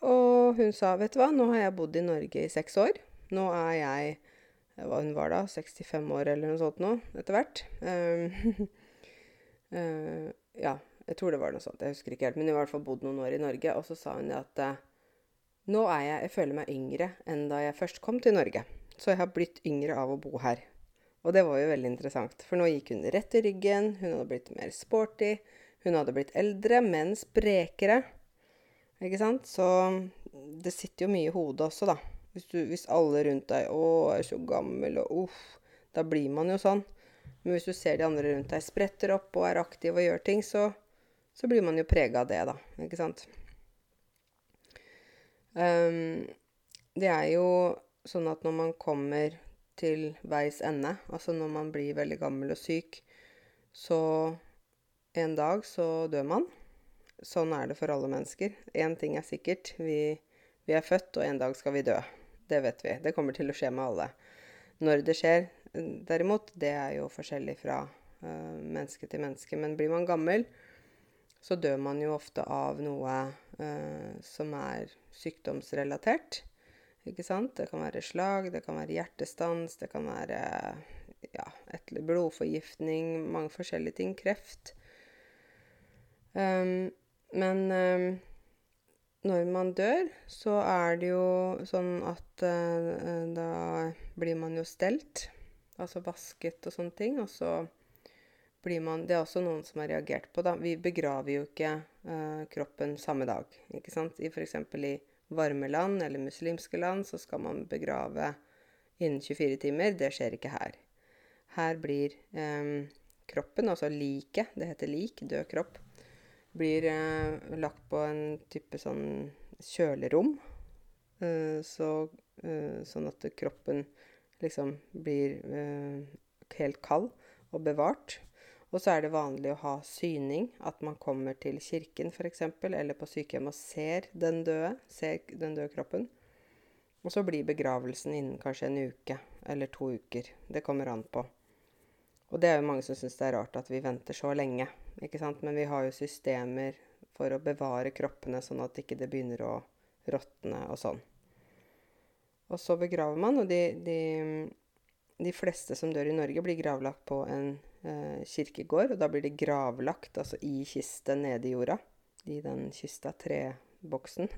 Og hun sa, vet du hva, nå har jeg bodd i Norge i seks år. Nå er jeg hva hun var da, 65 år eller noe sånt nå, etter hvert. Uh, uh, ja, jeg tror det var noe sånt, jeg husker ikke helt. Men hun har i hvert fall bodd noen år i Norge. Og så sa hun at uh, nå er jeg Jeg føler meg yngre enn da jeg først kom til Norge. Så jeg har blitt yngre av å bo her. Og det var jo veldig interessant, for nå gikk hun rett i ryggen, hun hadde blitt mer sporty, hun hadde blitt eldre, men sprekere. Ikke sant? Så det sitter jo mye i hodet også, da. Hvis, du, hvis alle rundt deg 'Å, jeg er så gammel', og uff Da blir man jo sånn. Men hvis du ser de andre rundt deg spretter opp og er aktive og gjør ting, så, så blir man jo prega av det, da. Ikke sant? Um, det er jo sånn at når man kommer til veis ende, altså når man blir veldig gammel og syk, så en dag så dør man. Sånn er det for alle mennesker. Én ting er sikkert. Vi, vi er født, og en dag skal vi dø. Det vet vi. Det kommer til å skje med alle. Når det skjer, derimot, det er jo forskjellig fra uh, menneske til menneske. Men blir man gammel, så dør man jo ofte av noe uh, som er sykdomsrelatert. Ikke sant? Det kan være slag, det kan være hjertestans, det kan være ja, et blodforgiftning, mange forskjellige ting. Kreft. Um, men um, når man dør, så er det jo sånn at uh, da blir man jo stelt. Altså vasket og sånne ting. Og så blir man Det er også noen som har reagert på, da. Vi begraver jo ikke uh, kroppen samme dag. Ikke sant? I f.eks. i varme land eller muslimske land så skal man begrave innen 24 timer. Det skjer ikke her. Her blir um, kroppen, altså liket, det heter lik, død kropp, blir eh, lagt på en type sånn kjølerom. Eh, så, eh, sånn at kroppen liksom blir eh, helt kald og bevart. Og så er det vanlig å ha syning, at man kommer til kirken f.eks., eller på sykehjem og ser den døde, ser den døde kroppen. Og så blir begravelsen innen kanskje en uke eller to uker. Det kommer an på. Og det er jo mange som syns det er rart at vi venter så lenge. ikke sant? Men vi har jo systemer for å bevare kroppene sånn at ikke det begynner å råtne og sånn. Og så begraver man, og de, de, de, fleste som dør i Norge, blir gravlagt på en kirkegård. Og da blir de gravlagt altså i kiste nede i jorda. I den kista, treboksen.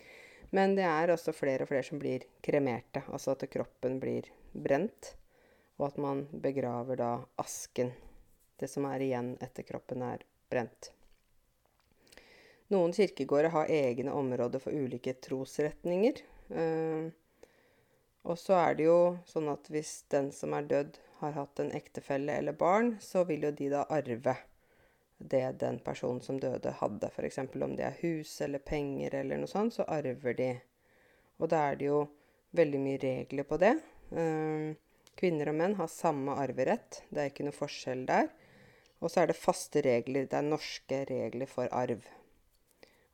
Men det er også flere og flere som blir kremerte. Altså at kroppen blir brent og at man begraver da asken, det som er igjen etter kroppen er brent. Noen kirkegårder har egne områder for ulike trosretninger. Eh, og så er det jo sånn at hvis den som er dødd, har hatt en ektefelle eller barn, så vil jo de da arve det den personen som døde, hadde. F.eks. om det er hus eller penger eller noe sånt, så arver de. Og da er det jo veldig mye regler på det. Uh, Kvinner og menn har samme arverett. Det er ikke noe forskjell der. Og så er det faste regler. Det er norske regler for arv.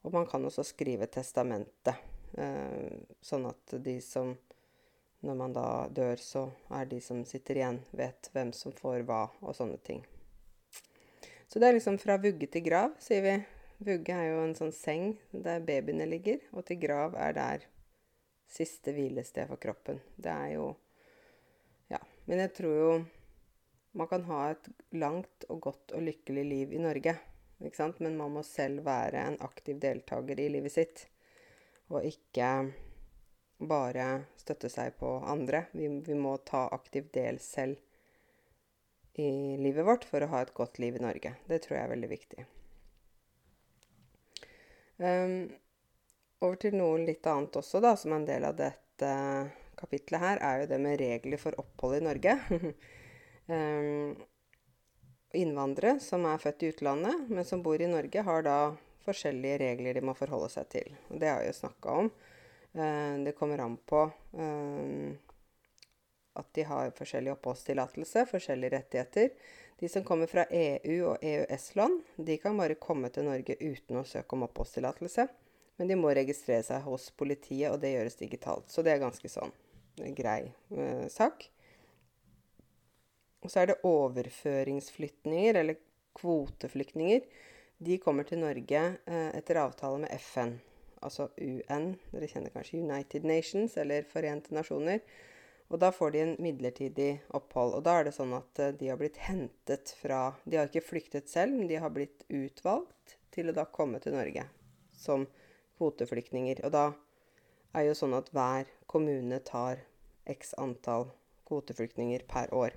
Og man kan også skrive testamentet, eh, sånn at de som når man da dør, så er de som sitter igjen, vet hvem som får hva, og sånne ting. Så det er liksom fra vugge til grav, sier vi. Vugge er jo en sånn seng der babyene ligger, og til grav er der siste hvilested for kroppen. Det er jo Ja. Men jeg tror jo man kan ha et langt og godt og lykkelig liv i Norge. Ikke sant? Men man må selv være en aktiv deltaker i livet sitt. Og ikke bare støtte seg på andre. Vi, vi må ta aktiv del selv i livet vårt for å ha et godt liv i Norge. Det tror jeg er veldig viktig. Um, over til noe litt annet også, da, som er en del av dette kapitlet her, er jo det med regler for opphold i Norge. um, innvandrere som er født i utlandet, men som bor i Norge, har da forskjellige regler de må forholde seg til. Og det har vi jo snakka om. Uh, det kommer an på uh, at de har forskjellig oppholdstillatelse, forskjellige rettigheter. De som kommer fra EU og EØS-land, de kan bare komme til Norge uten å søke om oppholdstillatelse. Men de må registrere seg hos politiet, og det gjøres digitalt. Så det er ganske sånn grei eh, sak. Og så er det overføringsflyktninger, eller kvoteflyktninger. De kommer til Norge eh, etter avtale med FN, altså UN. Dere kjenner kanskje United Nations eller Forente nasjoner. Og da får de en midlertidig opphold. Og da er det sånn at eh, de har blitt hentet fra De har ikke flyktet selv, men de har blitt utvalgt til å da komme til Norge som kvoteflyktninger. Og da er jo sånn at hver kommune tar x antall kvoteflyktninger per år.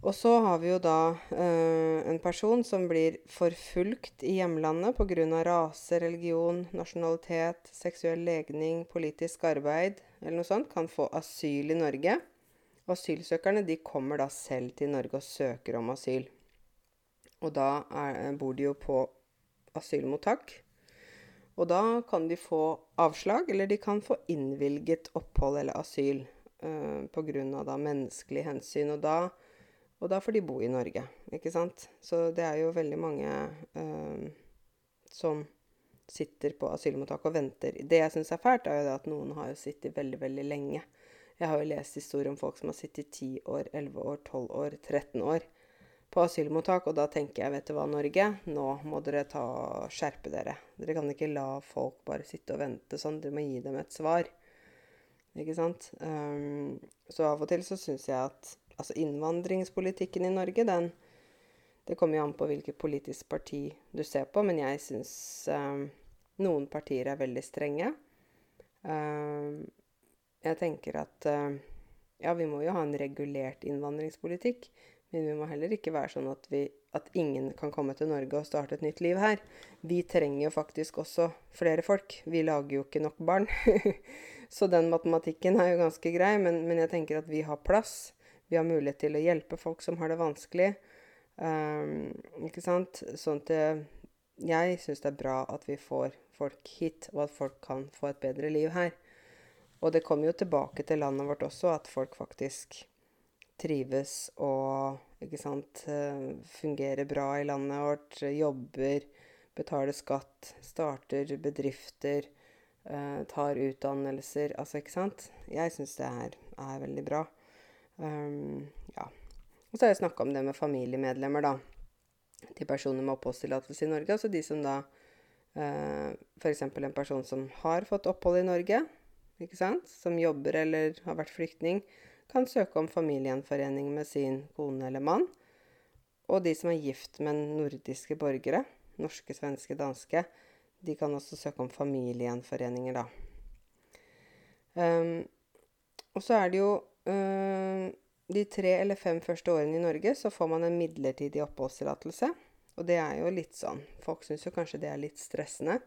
Og så har vi jo da eh, en person som blir forfulgt i hjemlandet pga. rase, religion, nasjonalitet, seksuell legning, politisk arbeid eller noe sånt, kan få asyl i Norge. Og asylsøkerne de kommer da selv til Norge og søker om asyl. Og da er, bor de jo på asylmottak. Og da kan de få avslag, eller de kan få innvilget opphold eller asyl eh, pga. menneskelige hensyn. Og da og da får de bo i Norge, ikke sant. Så det er jo veldig mange eh, som sitter på asylmottak og venter. Det jeg syns er fælt, er jo det at noen har sittet veldig, veldig lenge. Jeg har jo lest historier om folk som har sittet 10 år, 11 år, 12 år, 13 år på asylmottak. Og da tenker jeg, vet du hva, Norge, nå må dere ta skjerpe dere. Dere kan ikke la folk bare sitte og vente sånn. Dere må gi dem et svar. Ikke sant? Um, så av og til så syns jeg at altså innvandringspolitikken i Norge, den Det kommer jo an på hvilket politisk parti du ser på, men jeg syns eh, noen partier er veldig strenge. Eh, jeg tenker at eh, ja, vi må jo ha en regulert innvandringspolitikk, men vi må heller ikke være sånn at, vi, at ingen kan komme til Norge og starte et nytt liv her. Vi trenger jo faktisk også flere folk. Vi lager jo ikke nok barn. Så den matematikken er jo ganske grei, men, men jeg tenker at vi har plass vi har mulighet til å hjelpe folk som har det vanskelig. Um, ikke sant? Sånn at jeg syns det er bra at vi får folk hit, og at folk kan få et bedre liv her. Og det kommer jo tilbake til landet vårt også, at folk faktisk trives og ikke sant, eh, fungerer bra i landet vårt, jobber, betaler skatt, starter bedrifter, uh, tar utdannelser. Altså, ikke sant. Jeg syns det er, er veldig bra. Um, ja. Og så har jeg snakka om det med familiemedlemmer, da. Til personer med oppholdstillatelse i Norge. Altså de som da uh, F.eks. en person som har fått opphold i Norge, ikke sant? som jobber eller har vært flyktning, kan søke om familiegjenforening med sin kone eller mann. Og de som er gift med nordiske borgere, norske, svenske, danske, de kan også søke om familiegjenforeninger, da. Um, og så er det jo Eh, de tre eller fem første årene i Norge så får man en midlertidig oppholdstillatelse. Og det er jo litt sånn Folk syns jo kanskje det er litt stressende.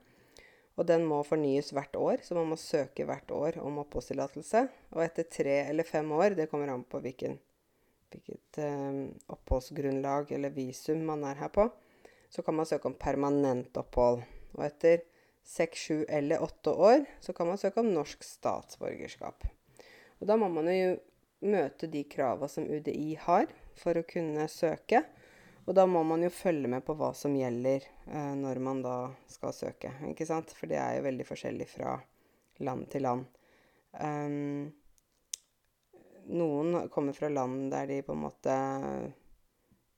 Og den må fornyes hvert år, så man må søke hvert år om oppholdstillatelse. Og etter tre eller fem år, det kommer an på hvilken, hvilket eh, oppholdsgrunnlag eller visum man er her på, så kan man søke om permanent opphold. Og etter seks, sju eller åtte år så kan man søke om norsk statsborgerskap. Og da må man jo møte de krava som UDI har for å kunne søke. Og da må man jo følge med på hva som gjelder eh, når man da skal søke. ikke sant? For det er jo veldig forskjellig fra land til land. Um, noen kommer fra land der de på en måte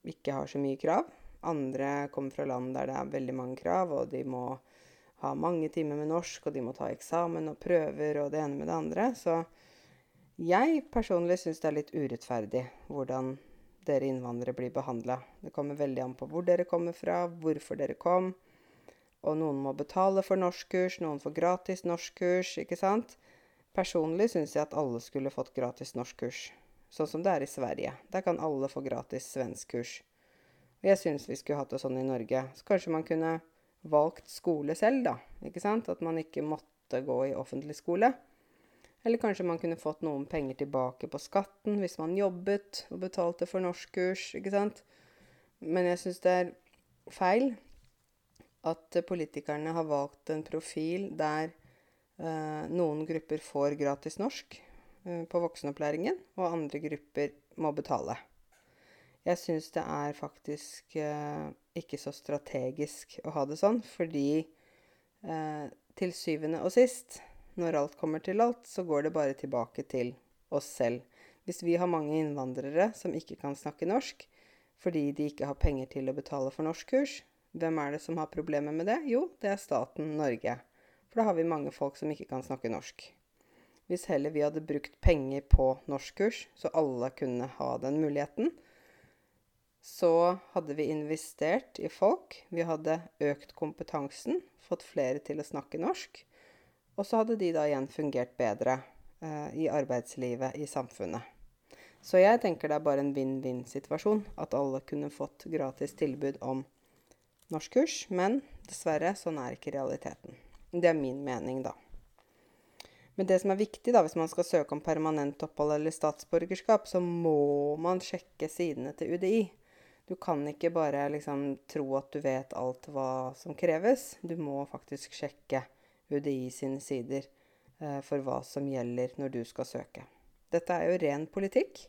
ikke har så mye krav. Andre kommer fra land der det er veldig mange krav, og de må ha mange timer med norsk, og de må ta eksamen og prøver og det ene med det andre. Så jeg personlig syns det er litt urettferdig hvordan dere innvandrere blir behandla. Det kommer veldig an på hvor dere kommer fra, hvorfor dere kom. Og noen må betale for norskkurs, noen får gratis norskkurs, ikke sant? Personlig syns jeg at alle skulle fått gratis norskkurs. Sånn som det er i Sverige. Der kan alle få gratis svenskkurs. Og jeg syns vi skulle hatt det sånn i Norge. Så kanskje man kunne valgt skole selv, da. Ikke sant? At man ikke måtte gå i offentlig skole. Eller kanskje man kunne fått noen penger tilbake på skatten hvis man jobbet og betalte for norskkurs, ikke sant. Men jeg syns det er feil at politikerne har valgt en profil der eh, noen grupper får gratis norsk eh, på voksenopplæringen, og andre grupper må betale. Jeg syns det er faktisk eh, ikke så strategisk å ha det sånn, fordi eh, til syvende og sist, når alt kommer til alt, så går det bare tilbake til oss selv. Hvis vi har mange innvandrere som ikke kan snakke norsk fordi de ikke har penger til å betale for norskkurs, hvem er det som har problemer med det? Jo, det er staten Norge. For da har vi mange folk som ikke kan snakke norsk. Hvis heller vi hadde brukt penger på norskkurs, så alle kunne ha den muligheten, så hadde vi investert i folk. Vi hadde økt kompetansen, fått flere til å snakke norsk. Og så hadde de da igjen fungert bedre eh, i arbeidslivet, i samfunnet. Så jeg tenker det er bare en vinn-vinn-situasjon at alle kunne fått gratis tilbud om norskkurs. Men dessverre, sånn er ikke realiteten. Det er min mening, da. Men det som er viktig da, hvis man skal søke om permanent opphold eller statsborgerskap, så må man sjekke sidene til UDI. Du kan ikke bare liksom tro at du vet alt hva som kreves. Du må faktisk sjekke UDI sine sider eh, for hva som gjelder når du skal søke. Dette er jo ren politikk.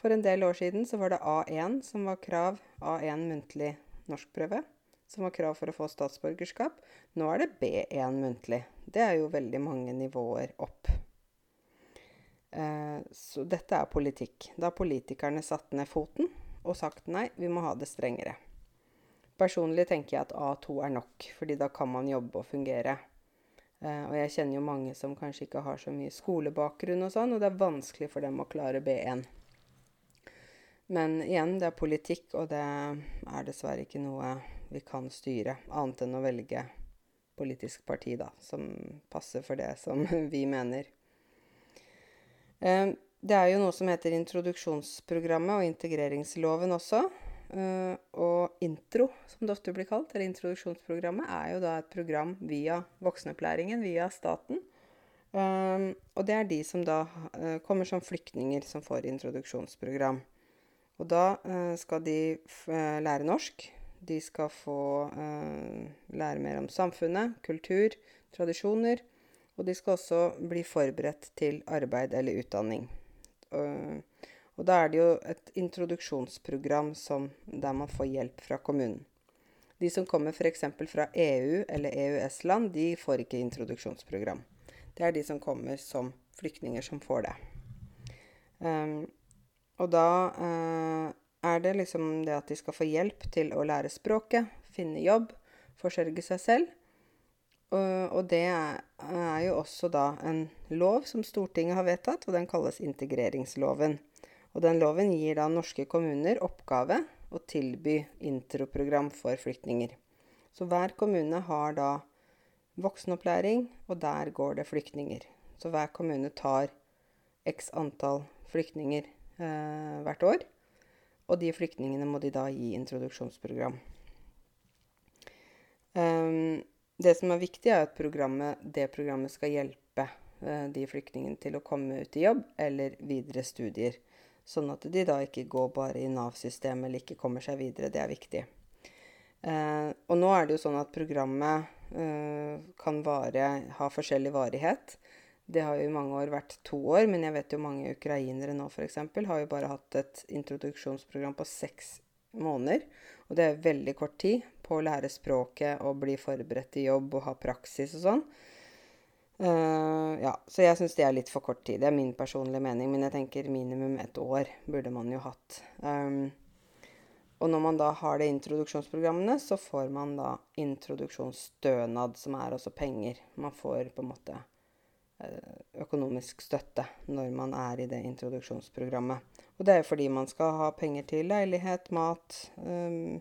For en del år siden så var det A1 som var krav, A1 muntlig norskprøve, som var krav for å få statsborgerskap. Nå er det B1 muntlig. Det er jo veldig mange nivåer opp. Eh, så dette er politikk. Da har politikerne satt ned foten og sagt nei, vi må ha det strengere. Personlig tenker jeg at A2 er nok, fordi da kan man jobbe og fungere. Uh, og jeg kjenner jo mange som kanskje ikke har så mye skolebakgrunn og sånn, og det er vanskelig for dem å klare B1. Men igjen, det er politikk, og det er dessverre ikke noe vi kan styre, annet enn å velge politisk parti, da, som passer for det som vi mener. Uh, det er jo noe som heter introduksjonsprogrammet og integreringsloven også. Uh, og intro, som det ofte blir kalt, eller introduksjonsprogrammet, er jo da et program via voksenopplæringen, via staten. Um, og det er de som da uh, kommer som flyktninger som får introduksjonsprogram. Og da uh, skal de lære norsk. De skal få lære mer om samfunnet, kultur, tradisjoner. Og de skal også bli forberedt til arbeid eller utdanning. Og da er det jo et introduksjonsprogram som, der man får hjelp fra kommunen. De som kommer f.eks. fra EU eller EØS-land, de får ikke introduksjonsprogram. Det er de som kommer som flyktninger, som får det. Um, og da uh, er det liksom det at de skal få hjelp til å lære språket, finne jobb, forsørge seg selv. Og, og det er, jo også da en lov som Stortinget har vedtatt, og den kalles integreringsloven. Og den loven gir da norske kommuner oppgave å tilby introprogram for flyktninger. Så hver kommune har da voksenopplæring, og der går det flyktninger. Så hver kommune tar x antall flyktninger eh, hvert år. Og de flyktningene må de da gi introduksjonsprogram. Um, det som er viktig, er at programmet, det programmet skal hjelpe eh, de flyktningene til å komme ut i jobb eller videre studier. Sånn at de da ikke går bare i Nav-systemet eller ikke kommer seg videre. Det er viktig. Eh, og nå er det jo sånn at programmet eh, kan vare, ha forskjellig varighet. Det har jo i mange år vært to år, men jeg vet jo mange ukrainere nå f.eks. har jo bare hatt et introduksjonsprogram på seks måneder. Og det er veldig kort tid på å lære språket og bli forberedt til jobb og ha praksis og sånn. Uh, ja, så jeg syns det er litt for kort tid. Det er min personlige mening, men jeg tenker minimum et år burde man jo hatt. Um, og når man da har det introduksjonsprogrammene, så får man da introduksjonsstønad, som er også penger. Man får på en måte uh, økonomisk støtte når man er i det introduksjonsprogrammet. Og det er jo fordi man skal ha penger til leilighet, mat, um,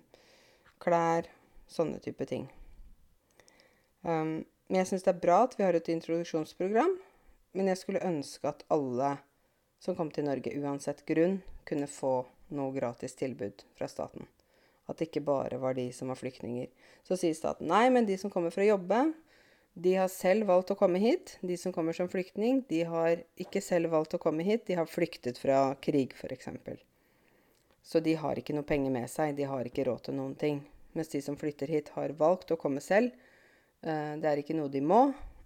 klær, sånne type ting. Um, men jeg syns det er bra at vi har et introduksjonsprogram. Men jeg skulle ønske at alle som kom til Norge, uansett grunn, kunne få noe gratis tilbud fra staten. At det ikke bare var de som var flyktninger. Så sier staten nei, men de som kommer for å jobbe, de har selv valgt å komme hit. De som kommer som flyktning, de har ikke selv valgt å komme hit. De har flyktet fra krig, f.eks. Så de har ikke noe penger med seg. De har ikke råd til noen ting. Mens de som flytter hit, har valgt å komme selv det er ikke noe de må,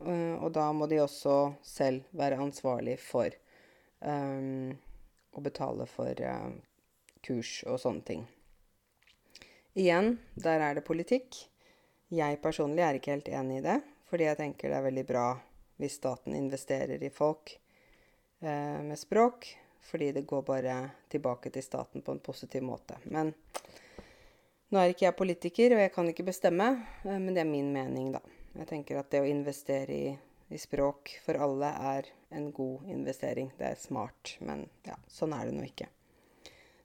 eh, og da må de også selv være ansvarlig for um, å betale for uh, kurs og sånne ting. Igjen, der er det politikk. Jeg personlig er ikke helt enig i det, fordi jeg tenker det er veldig bra hvis staten investerer i folk uh, med språk, fordi det går bare tilbake til staten på en positiv måte. Men nå er ikke jeg politiker, og jeg kan ikke bestemme, eh, men det er min mening, da. Jeg tenker at det å investere i, i språk for alle er en god investering. Det er smart, men ja, sånn er det nå ikke.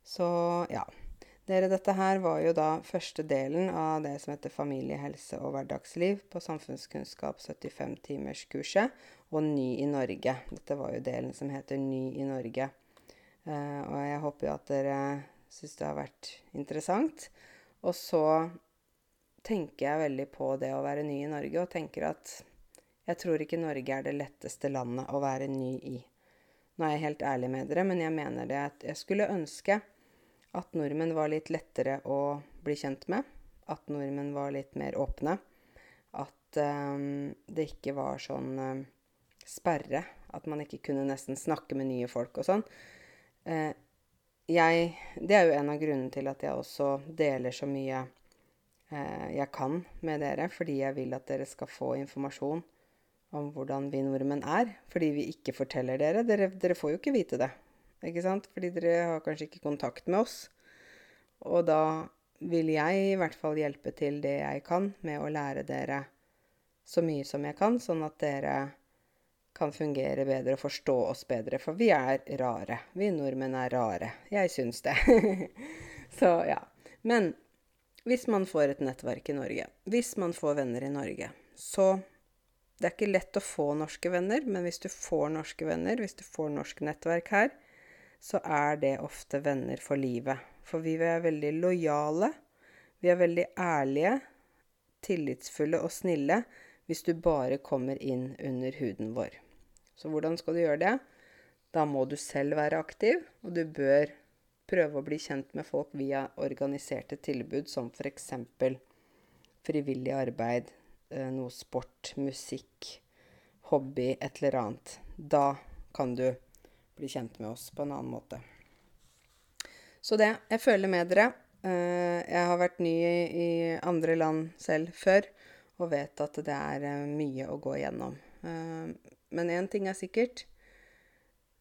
Så ja. Dere, dette her var jo da første delen av det som heter familie, helse og hverdagsliv på samfunnskunnskap 75-timerskurset og Ny i Norge. Dette var jo delen som heter Ny i Norge. Uh, og jeg håper jo at dere syns det har vært interessant. Og så tenker jeg veldig på det å være ny i Norge, og tenker at jeg tror ikke Norge er det letteste landet å være ny i. Nå er jeg helt ærlig med dere, men jeg mener det at jeg skulle ønske at nordmenn var litt lettere å bli kjent med. At nordmenn var litt mer åpne. At um, det ikke var sånn um, sperre. At man ikke kunne nesten snakke med nye folk og sånn. Uh, jeg Det er jo en av grunnene til at jeg også deler så mye eh, jeg kan med dere, fordi jeg vil at dere skal få informasjon om hvordan vi nordmenn er. Fordi vi ikke forteller dere. Dere, dere får jo ikke vite det, ikke sant? Fordi dere har kanskje ikke kontakt med oss. Og da vil jeg i hvert fall hjelpe til det jeg kan med å lære dere så mye som jeg kan, sånn at dere kan fungere bedre og forstå oss bedre. For vi er rare. Vi nordmenn er rare. Jeg syns det. Så ja. Men hvis man får et nettverk i Norge, hvis man får venner i Norge, så Det er ikke lett å få norske venner, men hvis du får norske venner, hvis du får norsk nettverk her, så er det ofte venner for livet. For vi er veldig lojale. Vi er veldig ærlige, tillitsfulle og snille hvis du bare kommer inn under huden vår. Så hvordan skal du gjøre det? Da må du selv være aktiv, og du bør prøve å bli kjent med folk via organiserte tilbud som f.eks. frivillig arbeid, eh, noe sport, musikk, hobby, et eller annet. Da kan du bli kjent med oss på en annen måte. Så det. Jeg føler med dere. Eh, jeg har vært ny i andre land selv før og vet at det er eh, mye å gå igjennom. Men én ting er sikkert.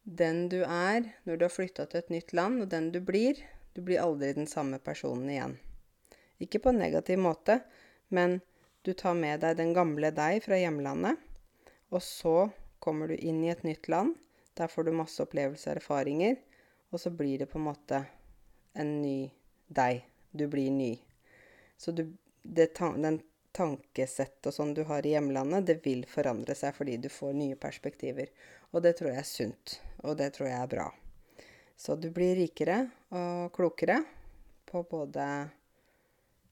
Den du er når du har flytta til et nytt land, og den du blir, du blir aldri den samme personen igjen. Ikke på en negativ måte, men du tar med deg den gamle deg fra hjemlandet, og så kommer du inn i et nytt land. Der får du masse opplevelser og erfaringer, og så blir det på en måte en ny deg. Du blir ny. Så du, det, den tankesett og sånn du har i hjemlandet, det vil forandre seg fordi du får nye perspektiver. Og det tror jeg er sunt, og det tror jeg er bra. Så du blir rikere og klokere på både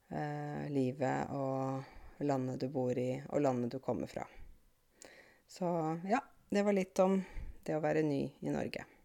eh, livet og landet du bor i, og landet du kommer fra. Så ja, det var litt om det å være ny i Norge.